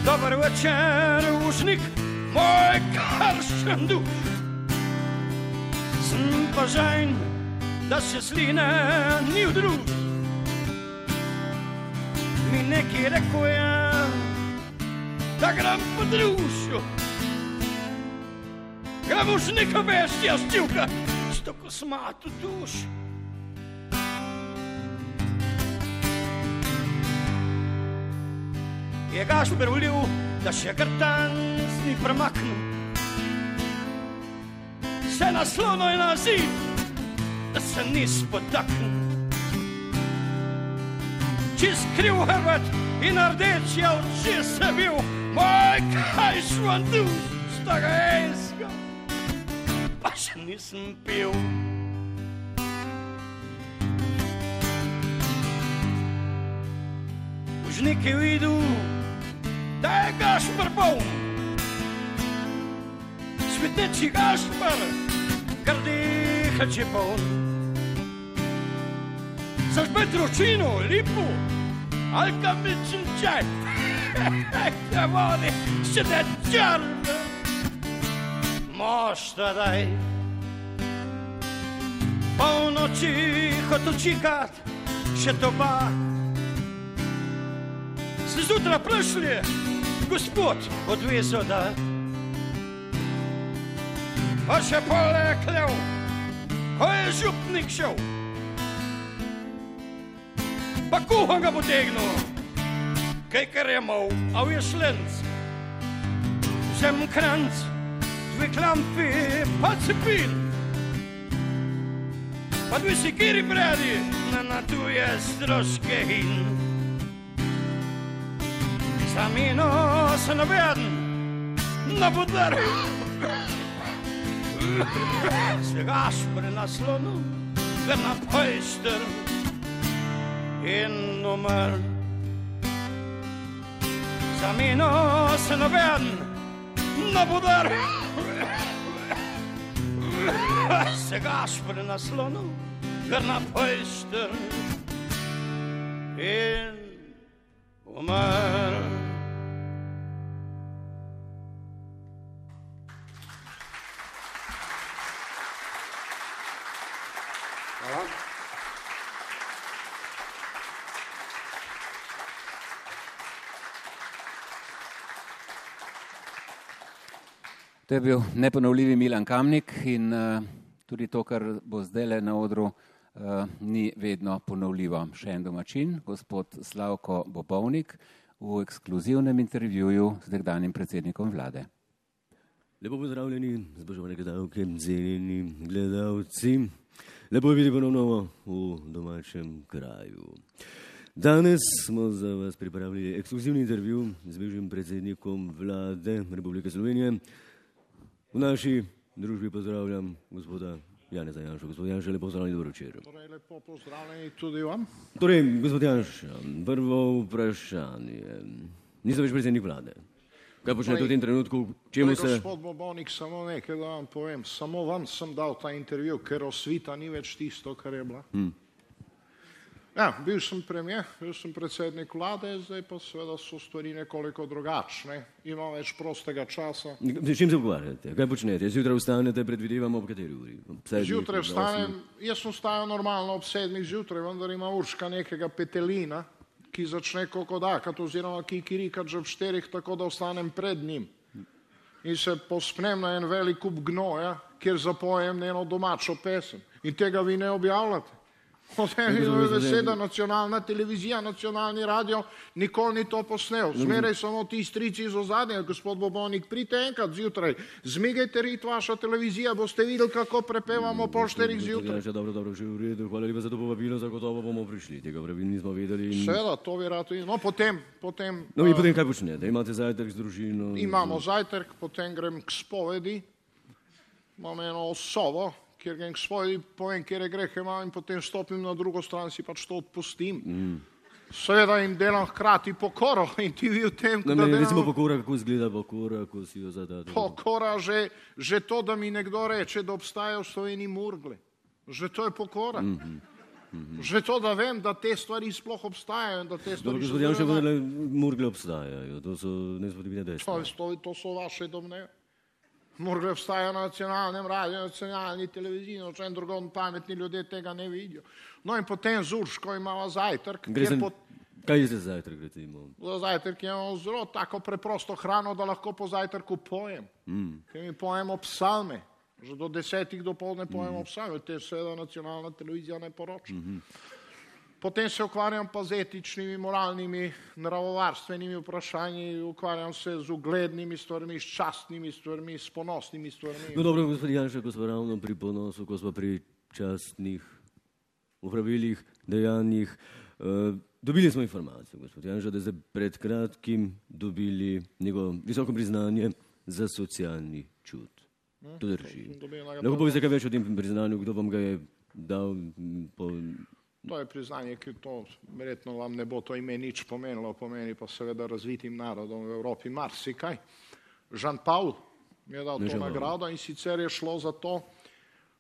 Dober večer, užnik, moj karšen duš. Sem pa žajn, da se sline ni v družbi mi nekaj rekel, ja, da grem po družju. Grem už več, jaz čuka, što ko smatu duš. Je gaš prulil, da še grtan ni premaknil. Se naslono je na zid, da se nis potaknil čist kriv hrvat in rdeč je oči se bil, moj kaj švandu, staga enska, pa še nisem pil. Už nekaj vidu, da je gašpr poln, svetneči gašpr, grdiha če poln. Zažbet ročino, lipo, ali kam bičem čaj, da vodi še te črne. Moš tadaj, polnoči hotel čikat, še to pa. Se zjutraj prišli, gospod, odvezo da. Pa še poleklev, ko je župnik šel pa kuham ga potegnil, kaj kar je mal, a je šlenc. Sem kranc, dve klampi, pa cepin. Pa dve si kiri bredi, na na tu je stroške in. Samino se naveden, na budar. Se gaš pre naslonu, ver na pojster in umrl. Za mino se noben ne bo dar, se gaš pri naslonu, ker na pojšter in umrl. To je bil neponovljivi Milan Kamnik in uh, tudi to, kar bo zdaj le na odru, uh, ni vedno ponovljivo. Še en domačin, gospod Slavko Bobovnik, v ekskluzivnem intervjuju z nekdanjim predsednikom vlade. Lepo pozdravljeni, spoštovane gledalke, cenjeni gledalci. Lepo je biti ponovno v domačem kraju. Danes smo za vas pripravili ekskluzivni intervju z bivšim predsednikom vlade Republike Slovenije. V naši družbi pozdravljam gospoda Janeza Janša. Gospod Janša, lepo pozdravljeni, dobro večer. Torej, lepo pozdravljeni tudi vam. Torej, gospod Janša, prvo vprašanje. Nisem več predsednik vlade. Kaj počnete v tem trenutku? Čemu torej, se... Gospod Bobonik, samo nekaj, da vam povem. Samo vam sem dal ta intervju, ker osvita ni več tisto, kar je bila. Hm. Ja, bil sem premijer, bil sem predsednik vlade, zdaj pa seveda so stvari nekoliko drugačne. Imam več prostega časa. S čim se ukvarjate? Kaj počnete? Zjutraj vstanete, predvidevamo ob kateri uri? Sedmih, Zjutraj vstanem, jaz sem vstajal normalno ob sedmih zjutraj, vendar ima Urška nekega petelina, ki začne kokodakati oziroma kikirikati že ob štirih, tako da vstanem pred njim. In se pospnem na en velik kup gnoja, kjer zapojem eno domačo pesem. In tega vi ne objavljate. O tem je beseda nacionalna televizija, nacionalni radio, nikoli ni to posnel. Zmeraj samo ti strici iz ozadja, gospod Bobonik, pridite enkrat zjutraj, zmigajte rit vaša televizija, boste videli, kako prepevamo štirih Gospod zjutraj. Janša, dobro, dobro, že v redu. Hvala lepa za to povabilo, zagotovo bomo prišli. Tega pravi nismo vedeli. In... Seveda, to bi rad videl. No, potem, potem No in eh, potem kaj počnete? Imate zajtrk z družino? imamo zajtrk, potem grem k spovedi, imam eno osovo, kjer grem k spovedi, povem, kje grehe imam in potem stopim na drugo stran, si pač to odpustim. Mm. Seveda in delam hkrati pokoro in ti vi v tem, No, da ne, recimo pokora, kako izgleda pokora, ko si jo zadate. pokora, že, že to, da mi nekdo reče, da obstajajo v Sloveniji murgle. Že to je pokora. Mhm. Že to, da vem, da te stvari sploh obstajajo gospod Janša, vendarle murgle obstajajo. To so nespodobine dejstva. To, to, to so vaše domneve. Morda obstajajo na nacionalnem radiju, na nacionalni televiziji, na čem drugom pametni ljudje tega ne vidijo. No in potem z Urško imamo zajtrk, Kaj je za zajtrk, recimo? za zajtrk imamo zelo tako preprosto hrano, da lahko po zajtrku pojem. Mm. Ker mi pojemo psalme, že do desetih dopoldne pojemo psalme, te seveda nacionalna televizija ne poroča. Mhm. Potem se ukvarjam pa z etičnimi, moralnimi, naravovarstvenimi vprašanji, ukvarjam se z uglednimi stvarmi, s častnimi stvarmi, s ponosnimi stvarmi. No dobro, gospod Janša, ko smo ravno pri ponosu, ko smo pri častnih upravilih, dejanjih, uh, dobili smo informacijo, gospod Janša, da ste pred kratkim dobili njegovo visoko priznanje za socialni čut. To drži. Lahko poveste kaj več o tem priznanju, kdo vam ga je dal po... To je priznanje, ki to verjetno vam ne bo to ime nič pomenilo, pomeni pa seveda razvitim narodom v Evropi marsikaj. Žan Paul mi je dal Ne, to Paul. nagrado in sicer je šlo za to,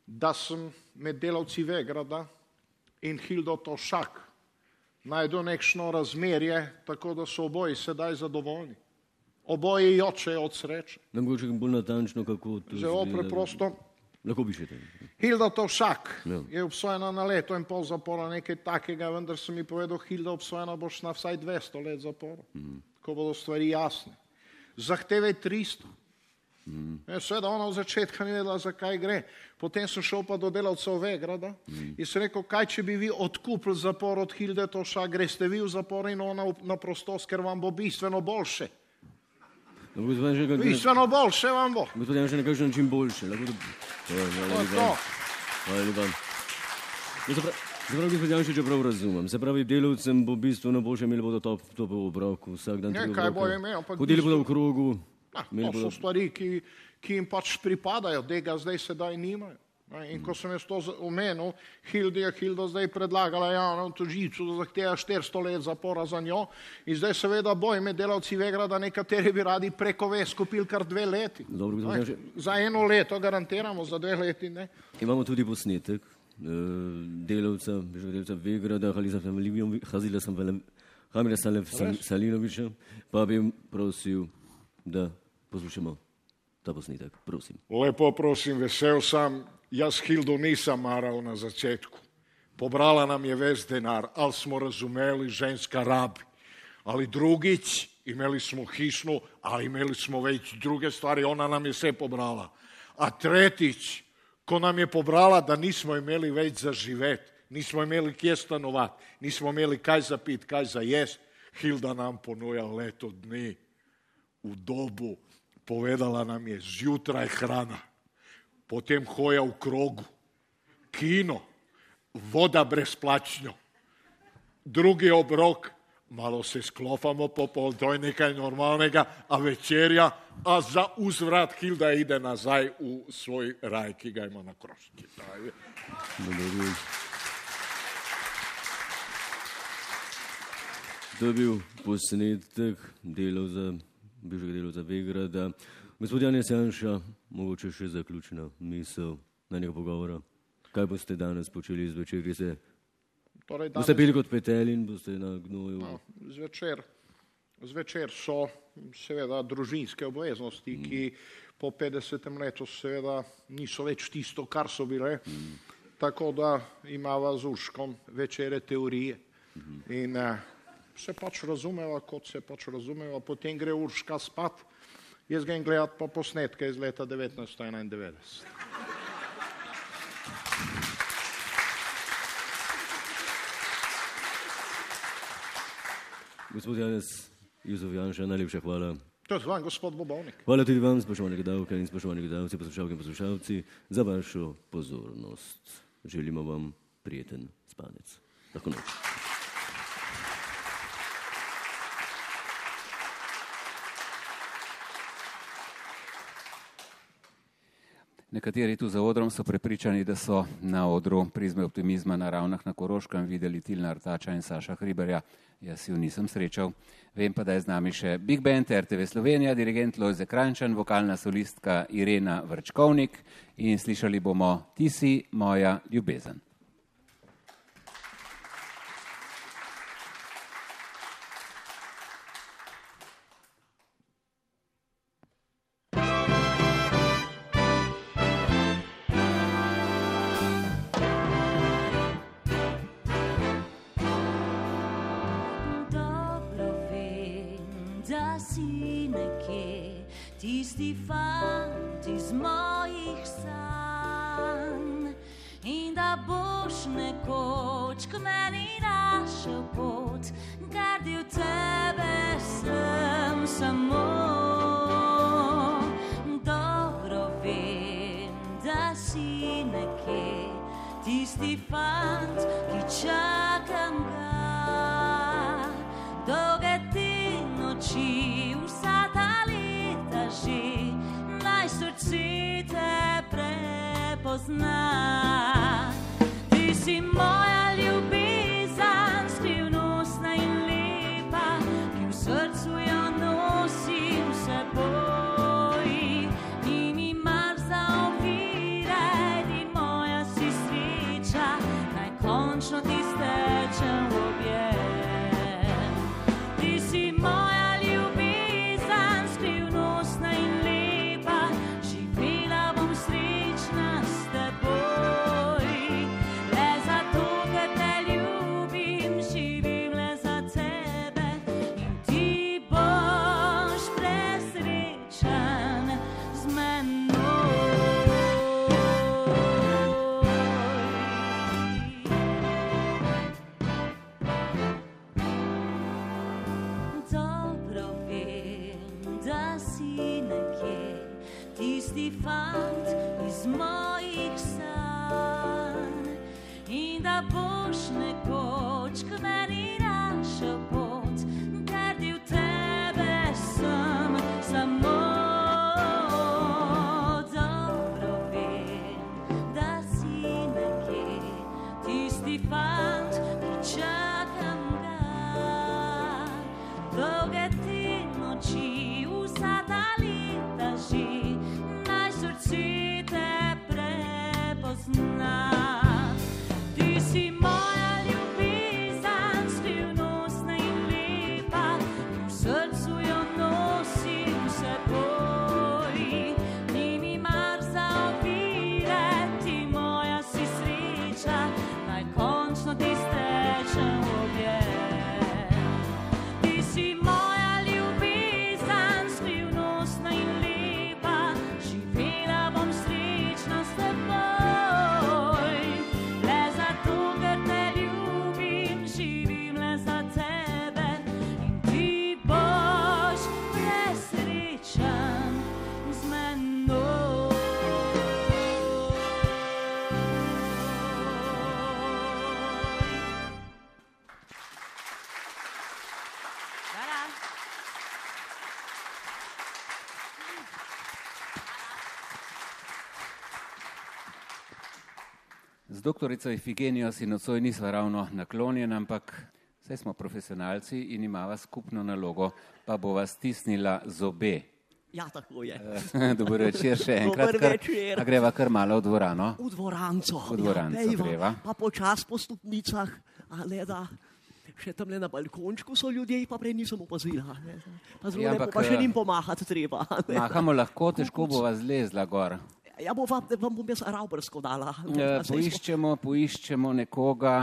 da sem med delavci Vegrada in Hildo Tošak najdel nekšno razmerje, tako da so oboji sedaj zadovoljni. Oboji jočejo od sreče. Mogoče bolj natančno, kako to Zelo izgleda. preprosto. Lahko pišete. Hilda Tovšak Ja. je obsojena na leto in pol zapora, nekaj takega, vendar sem mi povedal, Hilda obsojena boš na vsaj 200 let zapora, Mhm. ko bodo stvari jasne. Zahteve je 300. Mhm. Ja, Seveda ona v začetku ni vedela, zakaj gre. Potem sem šel pa do delavcev Vegrada Mhm. in sem rekel, kaj če bi vi odkupili zapor od Hilde Tovšak, greste vi v zapor in ona na prostost, ker vam bo bistveno boljše. No, kaj- Bistveno boljše vam bo. Gospod Janša, na kakšen način boljše. Lahko to... Ja, hvala to. Hvala lepa. No, pravi, gospod Janša, če prav razumem, se pravi, delavcem bo bistveno boljše, imeli bodo top, top v obroku, vsak dan Nekaj bojo imeli, Hodili bodo v krogu. Imeli to so bodo- stvari, ki, ki jim pač pripadajo, tega zdaj sedaj nimajo. In ko sem jaz to omenil, Hilda je Hilda zdaj predlagala javnemu tožilcu, da zahteva 400 let zapora za njo in zdaj seveda boj med delavci Vegrada, nekateri bi radi preko ves kupili kar dve leti. Dobro, Ne, Janša, Za eno leto garantiramo, za dve leti ne. imamo tudi posnetek eh, delavca, delavca Vegrada, Halisa Familijem, Hazila sem velem, Hamira Sal- Salinoviča, pa bi prosil, da poslušamo ta posnetek, prosim. Lepo prosim, vesel sem, jaz Hildo nisem maral na začetku. Pobrala nam je ves denar, ali smo razumeli, ženska rabi. Ali drugič, imeli smo hišno, ali imeli smo več druge stvari, ona nam je vse pobrala. A tretjič, ko nam je pobrala, da nismo imeli več za živeti, nismo imeli kje stanovati, nismo imeli kaj za pit, kaj za jesti, Hilda nam ponuja leto dni v dobu, povedala nam je zjutraj hrana, potem hoja v krogu, kino, voda brezplačno, drugi obrok, malo se sklopamo popol, to je nekaj normalnega, a večerja, a za uzvrat Hilda ide nazaj v svoj raj, ki ga ima na kroški. To je bil posnetek delov za, bivšega delov za Vegrada. Gospod Janes Janša, mogoče še zaključna misel na nekaj pogovora. Kaj boste danes počeli zvečer, ki se Torej, boste danes- pili kot petelj in boste na gnoju? No, zvečer, zvečer so seveda družinske obveznosti, ki po 50. letu seveda niso več tisto, kar so bile. Tako da imava z Urškom večere teorije in eh, se pač razumeva, kot se pač razumeva, potem gre Urška spat, jaz grem gledat pa posnetke iz leta 1991. Gospod Janes Juzov Janša, najlepša hvala. To je vam, gospod Bobovnik. Hvala tudi vam, spoštovani gledalke in spoštovani gledalci, poslušalke in poslušalci, za vašo pozornost. Želimo vam prijeten spanec. Lahko noč. Nekateri tu za odrom so prepričani, da so na odru prizme optimizma na ravnah na Koroškem videli Tilna Artača in Saša Hriberja. Jaz ju nisem srečal. Vem pa, da je z nami še Big Band RTV Slovenija, dirigent Lojze Krančan, vokalna solistka Irena Vrčkovnik in slišali bomo Ti si moja ljubezen. Doktorico Ifigenijo si nocoj nisva ravno naklonjena, ampak vse smo profesionalci in imava skupno nalogo, pa bova stisnila zobe. Ja, tako je. Dober večer še enkrat. Kar- večer. A greva kar malo v dvorano. V dvoranco. V dvoranco ja, pejva, greva. Pa počas po stopnicah, a ne da. Še tam le na balkončku so ljudje, pa prej nisem opazila. Ne. Pa zelo Ja, lepo, ampak, pa še eh, njim pomahati treba. ne. Mahamo lahko, težko bova zlezla gor. Ja, bo vam, vam bom jaz ravbrsko dala. E, poiščemo, poiščemo nekoga,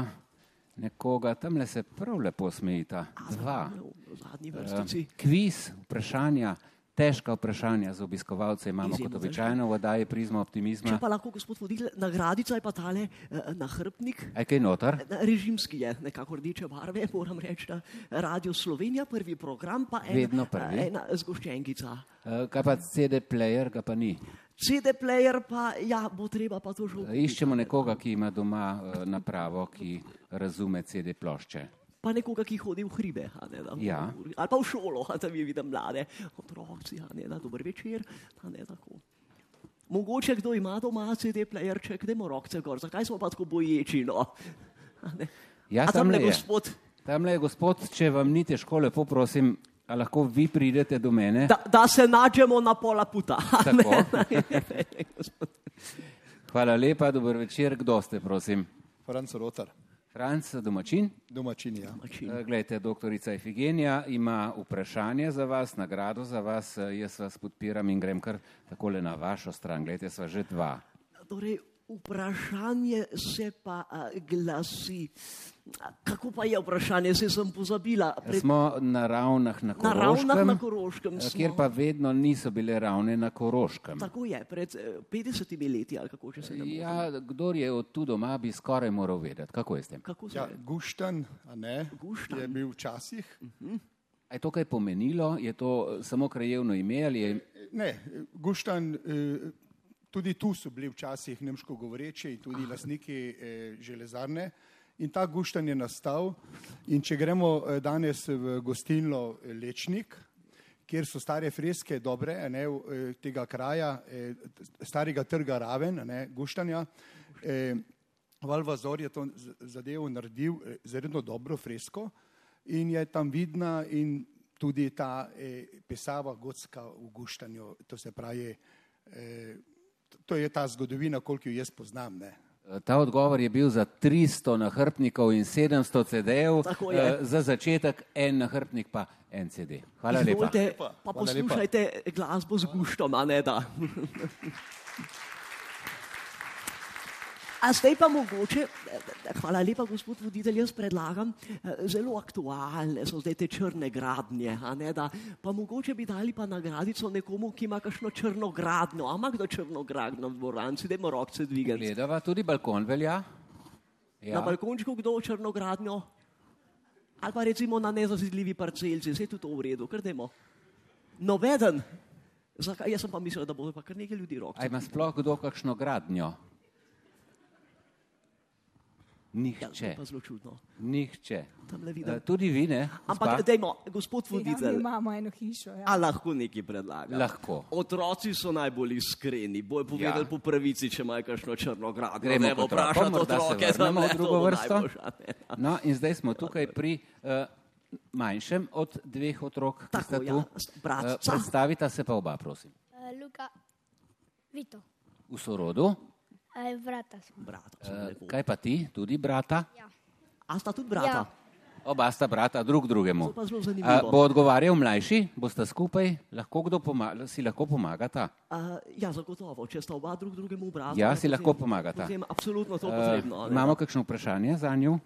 nekoga, tam le se prav lepo smejita. Dva. Eh, Kviz, vprašanja, težka vprašanja za obiskovalce imamo Izjemno kot običajno v oddaji Prizma Če optimizma. pa lahko gospod voditelj, nagradica je pa tale eh, nahrbtnik. Aj kaj noter? Režimski je, nekako rdeče barve, moram reči, da Radio Slovenija, prvi program, pa ena, prvi. ena zgoščenkica. Kaj pa CD player, ga pa ni. CD player pa, ja, bo treba pa to. Eh, Iščemo nekoga, ki ima doma eh, napravo, ki razume CD plošče. Pa nekoga, ki hodi v hribe, ne, da, Ja. ali pa v šolo, da mi vidim mlade otroci, ne, da dober večer, ne tako. Mogoče kdo ima doma CD playerček, dajmo rokce gor, zakaj smo pa tako boječi, no? Ja, tamle je. gospod, Tamle je gospod, če vam ni težko, lepo prosim, a lahko vi pridete do mene. da, da se nađemo na pola puta. Tako. Hvala lepa, dober večer, kdo ste, prosim? Franc Rotar, Franc, domačin. domačin. Ja. Eh, Glejte, doktorica Ifigenija ima vprašanje za vas, nagrado za vas. Eh, Jaz vas podpiram in grem kar takole na vašo stran. Glejte, sva že dva. Torej, vprašanje se pa glasi. Kako pa je vprašanje, se sem pozabila. Smo na ravnah na Na Ravnah Koroškem, na Koroškem eh, kjer pa vedno niso bile ravne na Koroškem. Tako je, pred eh, 50 leti ali kako če se ne. Ja, kdor je od tu doma, bi skoraj moral vedeti. Kako je s tem? Kako Ja, Guštan, a ne, Guštan. je bil včasih. A je to kaj pomenilo? Je to eh, samo krajevno ime ali je Ne, Guštan, eh, tudi tu so bili včasih nemško govoreči in tudi lastniki eh, železarne. In ta Guštan je nastal. In če gremo eh, danes v gostilno eh, Lečnik, kjer so stare freske dobre, ne, eh, tega kraja, starega trga Raven, ne, Guštanja. Eh, Valvazor je to zadevo naredil zelo dobro fresko in je tam vidna in tudi ta eh, pisava gotska v Guštanju, to se pravi, eh, to je ta zgodovina, koliko jo jaz poznam. Ne. Eh, Ta odgovor je bil za 300 nahrbnikov in 700 CD-jev, eh, za začetek en nahrbnik pa en CD. Hvala lepa. Izvolite, pa Hvala lepa. poslušajte glasbo z guštom, a ne da. A zdaj pa mogoče, eh, hvala lepa, gospod voditelj, jaz predlagam, eh, zelo aktualne so zdaj te črne gradnje, a ne da, pa mogoče bi dali pa nagradico nekomu, ki ima kakšno črno gradnjo, a ima kdo črno gradnjo v dvoranci, dajmo rokce dvigati. Gledava, tudi balkon velja. Ja. Na balkončku kdo črno gradnjo? Ali pa recimo na nezazidljivi parcelci, vse je tudi to v redu, kar dajmo. Noveden. Zakaj? Jaz sem pa mislil, da bo pa kar nekaj ljudi rok. A ima sploh kdo kakšno gradnjo? Ja, Nihče. to je pa zelo čudno. Nihče. Eh, Tudi vi ne? Ampak dajmo, gospod Ja, voditelj. imamo eno hišo. Ja. A lahko nekaj predlaga? Lahko. Otroci so najbolj iskreni, bojo povedali Ja. po pravici, če imajo kakšno črno gradnjo. Gremo Ne bo vprašati otroke, tamle, v drugo to vrsto. najboljša. No, in zdaj smo tukaj pri uh, manjšem od dveh otrok, ki Tako, sta ja, tu. bratca. Eh, predstavita se pa oba, prosim. Uh, Luka, Vito, V sorodu. Uh, vrata smo. Brata, Uh, kaj pa ti, tudi brata? Ja. A sta tudi brata? Oba sta brata drug drugemu. A, zanimivo. bo odgovarjal mlajši, boste skupaj, lahko kdo pomaga, si lahko pomagata? Uh, ja, zagotovo, če sta oba drug drugemu brata. Ja, si potem- lahko pomagata. Potem absolutno to Eh, potrebno. ne. imamo kakšno vprašanje za njo?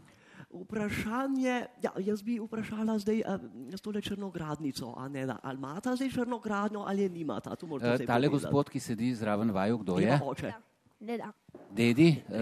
Vprašanje, ja, jaz bi vprašala zdaj s tole črnogradnico, a ne da, ali imata zdaj črnogradnjo ali je nimata. Zdaj tale povedati. gospod, ki sedi zraven vaju, kdo je? Ja, oče. Deda. Dedi, uh,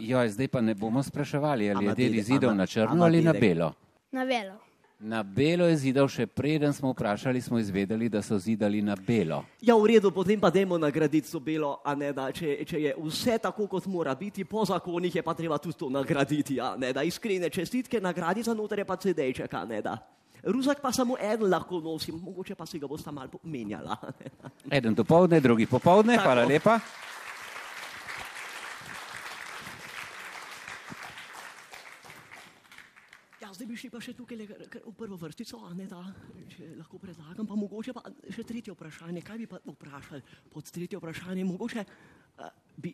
joj, zdaj pa ne bomo spraševali, ali Ama je dedi dede, zidal ama- na črno ali na dedek. belo. Na velo. Na belo je zidal, še preden smo vprašali, smo izvedeli, da so zidali na belo. Ja, v redu, potem pa dajmo nagraditi to belo, a ne da, če, če je vse tako, kot mora biti, po zakonih je pa treba tudi to nagraditi, a ne da, iskrene čestitke, nagradica noter je pa CD-ček, a ne da. Ruzak pa samo en lahko nosi, mogoče pa si ga bosta malo menjala. Eden dopoledne, drugi popovdne, Tako. hvala lepa. Mogoče bi šli pa še tukaj le- kar v prvo vrstico, a ne da, če lahko predlagam, pa mogoče pa še tretje vprašanje. Kaj bi pa vprašali pod tretje vprašanje? Mogoče a, bi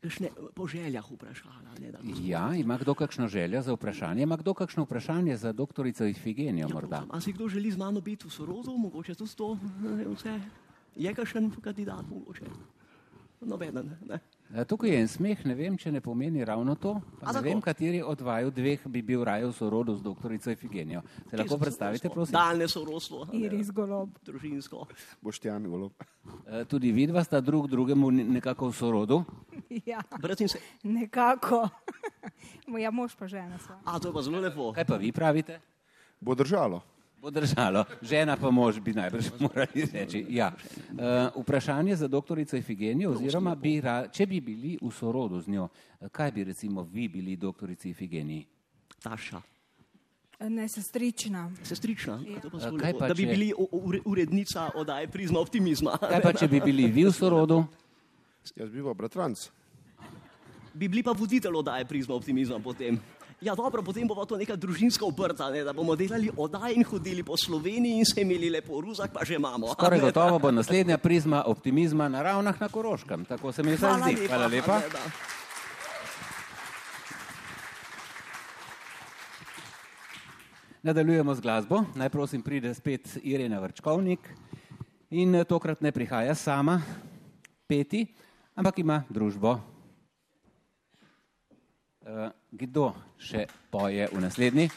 kakšne po željah vprašala. Ne, da, Ja, ima kdo kakšno željo za vprašanje? Ima kdo kakšno vprašanje za doktorico Ifigenijo morda? A si kdo želi z mano biti v sorodu, mogoče tudi to, ne, vse. Je kakšen kandidat, mogoče? Nobeden, ne. E, Tukaj je en smeh, ne vem, če ne pomeni ravno to. Pa A ne vem, kateri od vaju dveh bi bil raje v sorodu z doktorico Ifigenijo. Se lahko predstavite, prosim? Daljne sorodstvo. Iris Golob. Družinsko. Boštjan Golob. E, Tudi vidva sta drug drugemu ne- nekako v sorodu. Ja, se. nekako. ja, mož pa žena sva. A, to je pa zelo lepo. Kaj pa vi pravite? Bo držalo. Bo držalo. Žena pa mož bi najbrž morali reči. Ja. Uh, vprašanje za doktorico Ifigenijo, oziroma bi ra, če bi bili v sorodu z njo, eh, kaj bi recimo vi bili doktorici Ifigeniji? Taša. Ne, sestrična. Sestrična, ja. Kaj pa Da bi če- bili urednica oddaje Prizma optimizma. Kaj pa, če bi bili vi v sorodu? Jaz bi bil bratranc. Bi bili pa voditelj oddaje Prizma optimizma potem. Ja, dobro, potem bo pa to neka družinska obrta, ne, da bomo delali oddaje in hodili po Sloveniji in se imeli lepo ruzak, pa že imamo. Skoraj gotovo bo naslednja prizma optimizma na ravnah na Koroškem. Tako se mi Hvala zdi. lepa. Hvala lepa. Da, da. Nadaljujemo z glasbo. Naj prosim pride spet Irena Vrčkovnik in eh, tokrat ne prihaja sama peti, ampak ima družbo. Uh, kdo še poje v naslednji?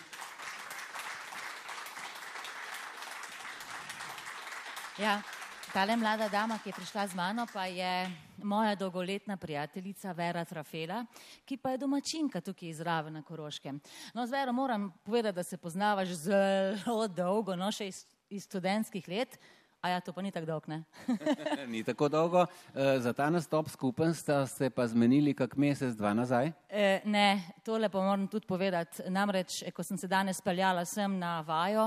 Ja, tale mlada dama, ki je prišla z mano, pa je moja dolgoletna prijateljica Vera Trafela, ki pa je domačinka tukaj izraven na Koroškem. No, z Vero moram povedati, da se poznavaš zelo dolgo, no še iz, iz študentskih let. A ja, to pa ni tako dolgo, ne? Ni tako dolgo. Uh, za ta nastop skupen sta se pa zmenili kak mesec, dva nazaj. E, ne, tole pa moram tudi povedati. Namreč, e, ko sem se danes peljala sem na vajo,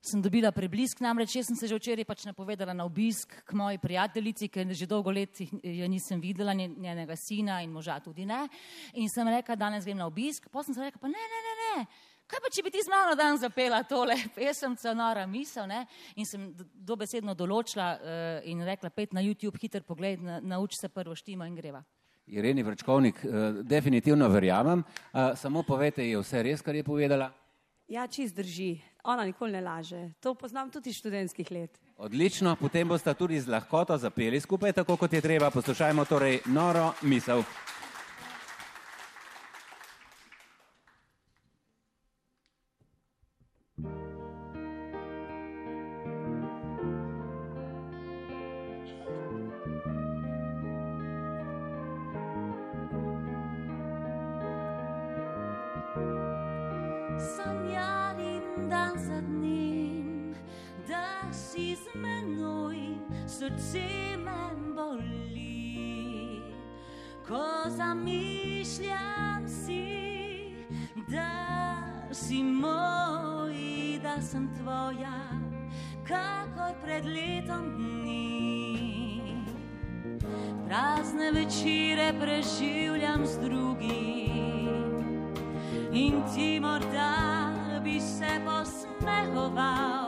sem dobila preblisk, namreč jaz sem se že včeraj pač napovedala na obisk k moji prijateljici, ker že dolgo let jo nisem videla, njen- njenega sina in moža tudi ne. In sem rekla, danes grem na obisk, pa sem se rekla, pa ne, ne, ne, ne. Kaj pa, če bi ti z mano dan zapela tole pesemca, nora misel, ne? In sem do- dobesedno določila uh, in rekla, pet na YouTube, hiter pogled, na, nauči se prvo štimo in greva. Ireni Vrčkovnik, uh, definitivno verjamem. Uh, samo povejte, je vse res, kar je povedala? Ja, čist drži. Ona nikoli ne laže. To poznam tudi iz študentskih let. Odlično, potem boste tudi z lahkoto zapeli skupaj, tako kot je treba. Poslušajmo torej noro misel. Dni. Prazne večere preživljam z drugim in ti morda bi se posmehoval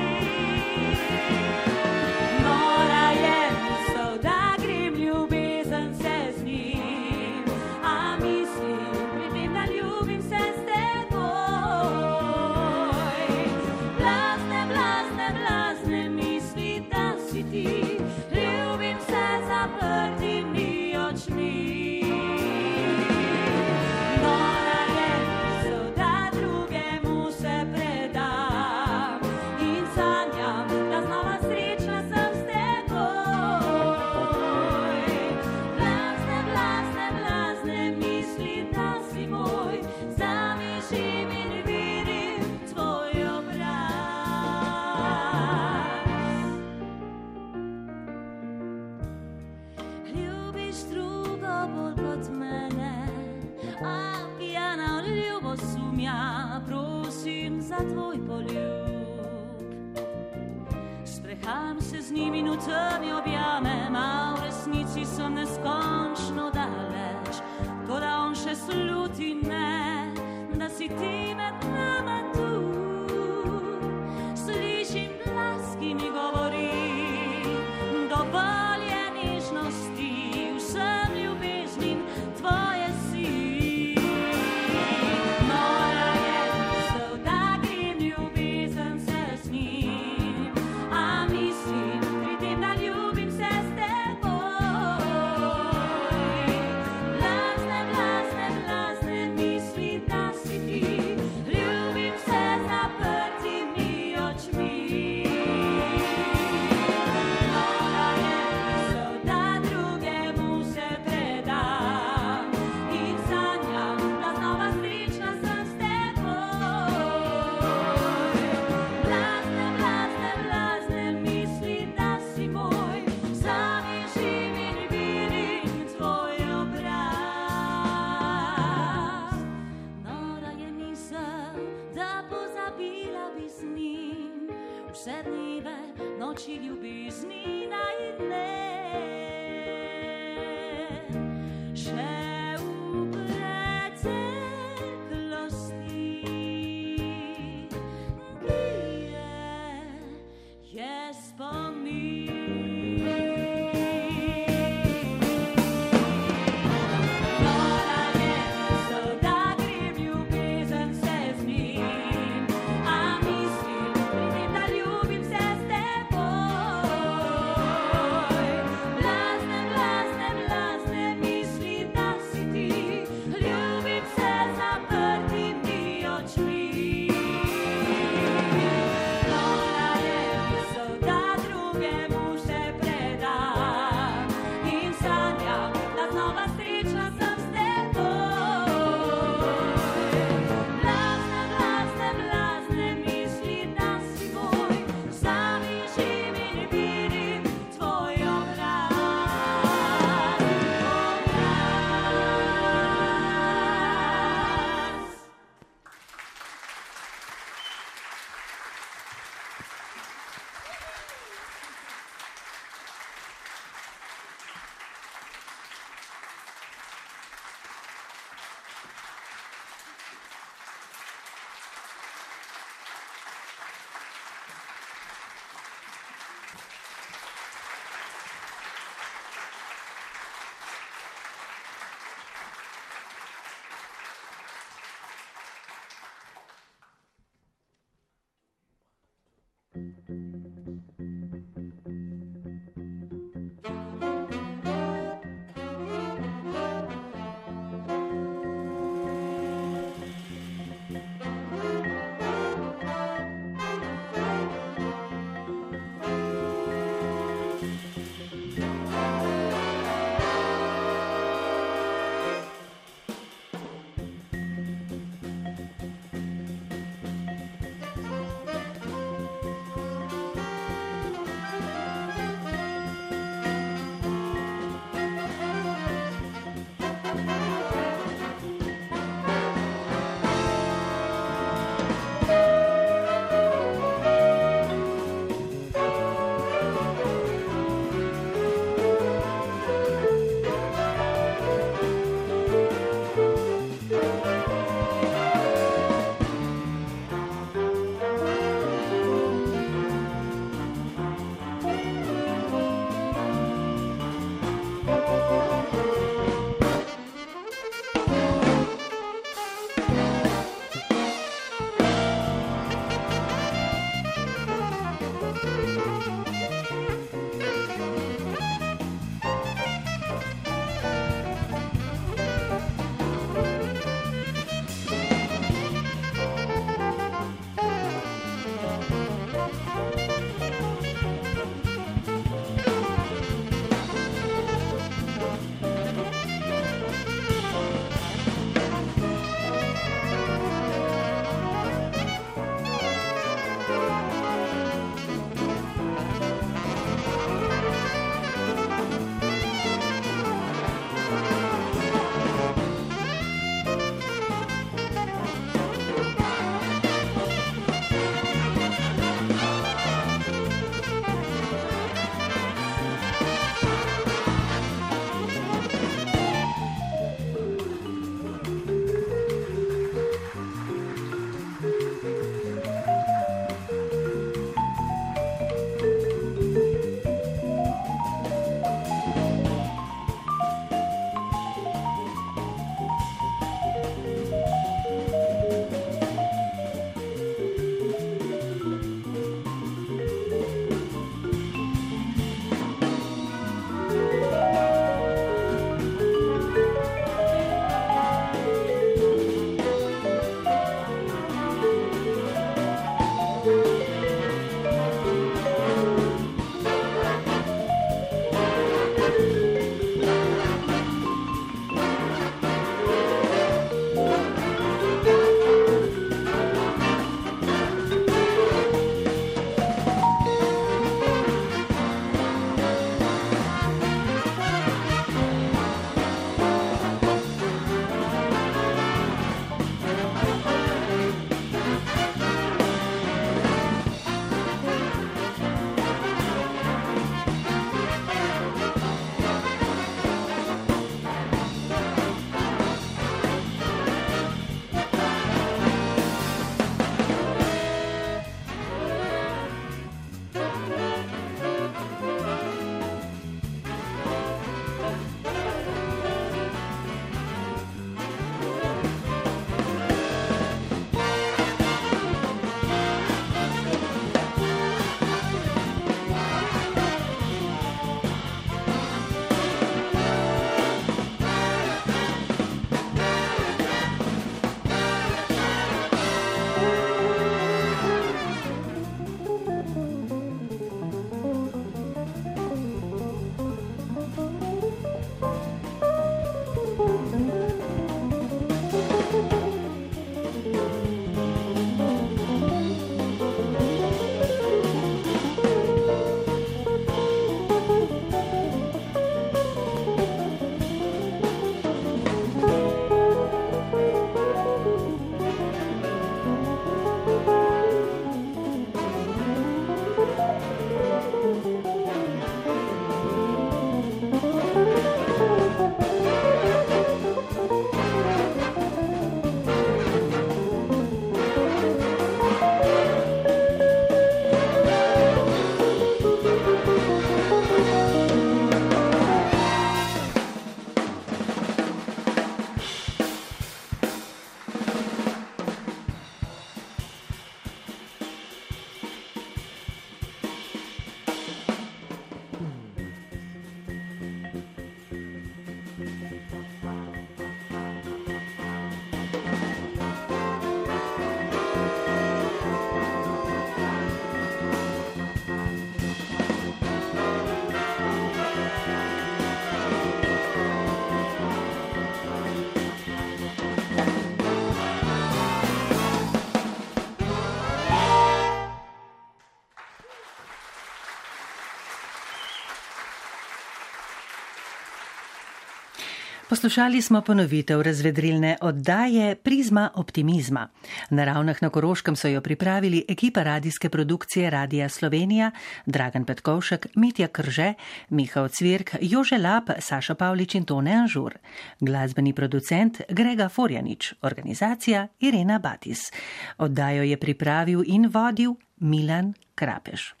Poslušali smo ponovitev razvedrilne oddaje Prizma optimizma. Na ravnah na Koroškem so jo pripravili ekipa radijske produkcije Radija Slovenija, Dragan Petkovšek, Mitja Krže, Miha Cvirk, Jože Lap, Saša Pavlič in Tone Anžur. Glasbeni producent Grega Forjanič, organizacija Irena Batis. Oddajo je pripravil in vodil Milan Krapeš.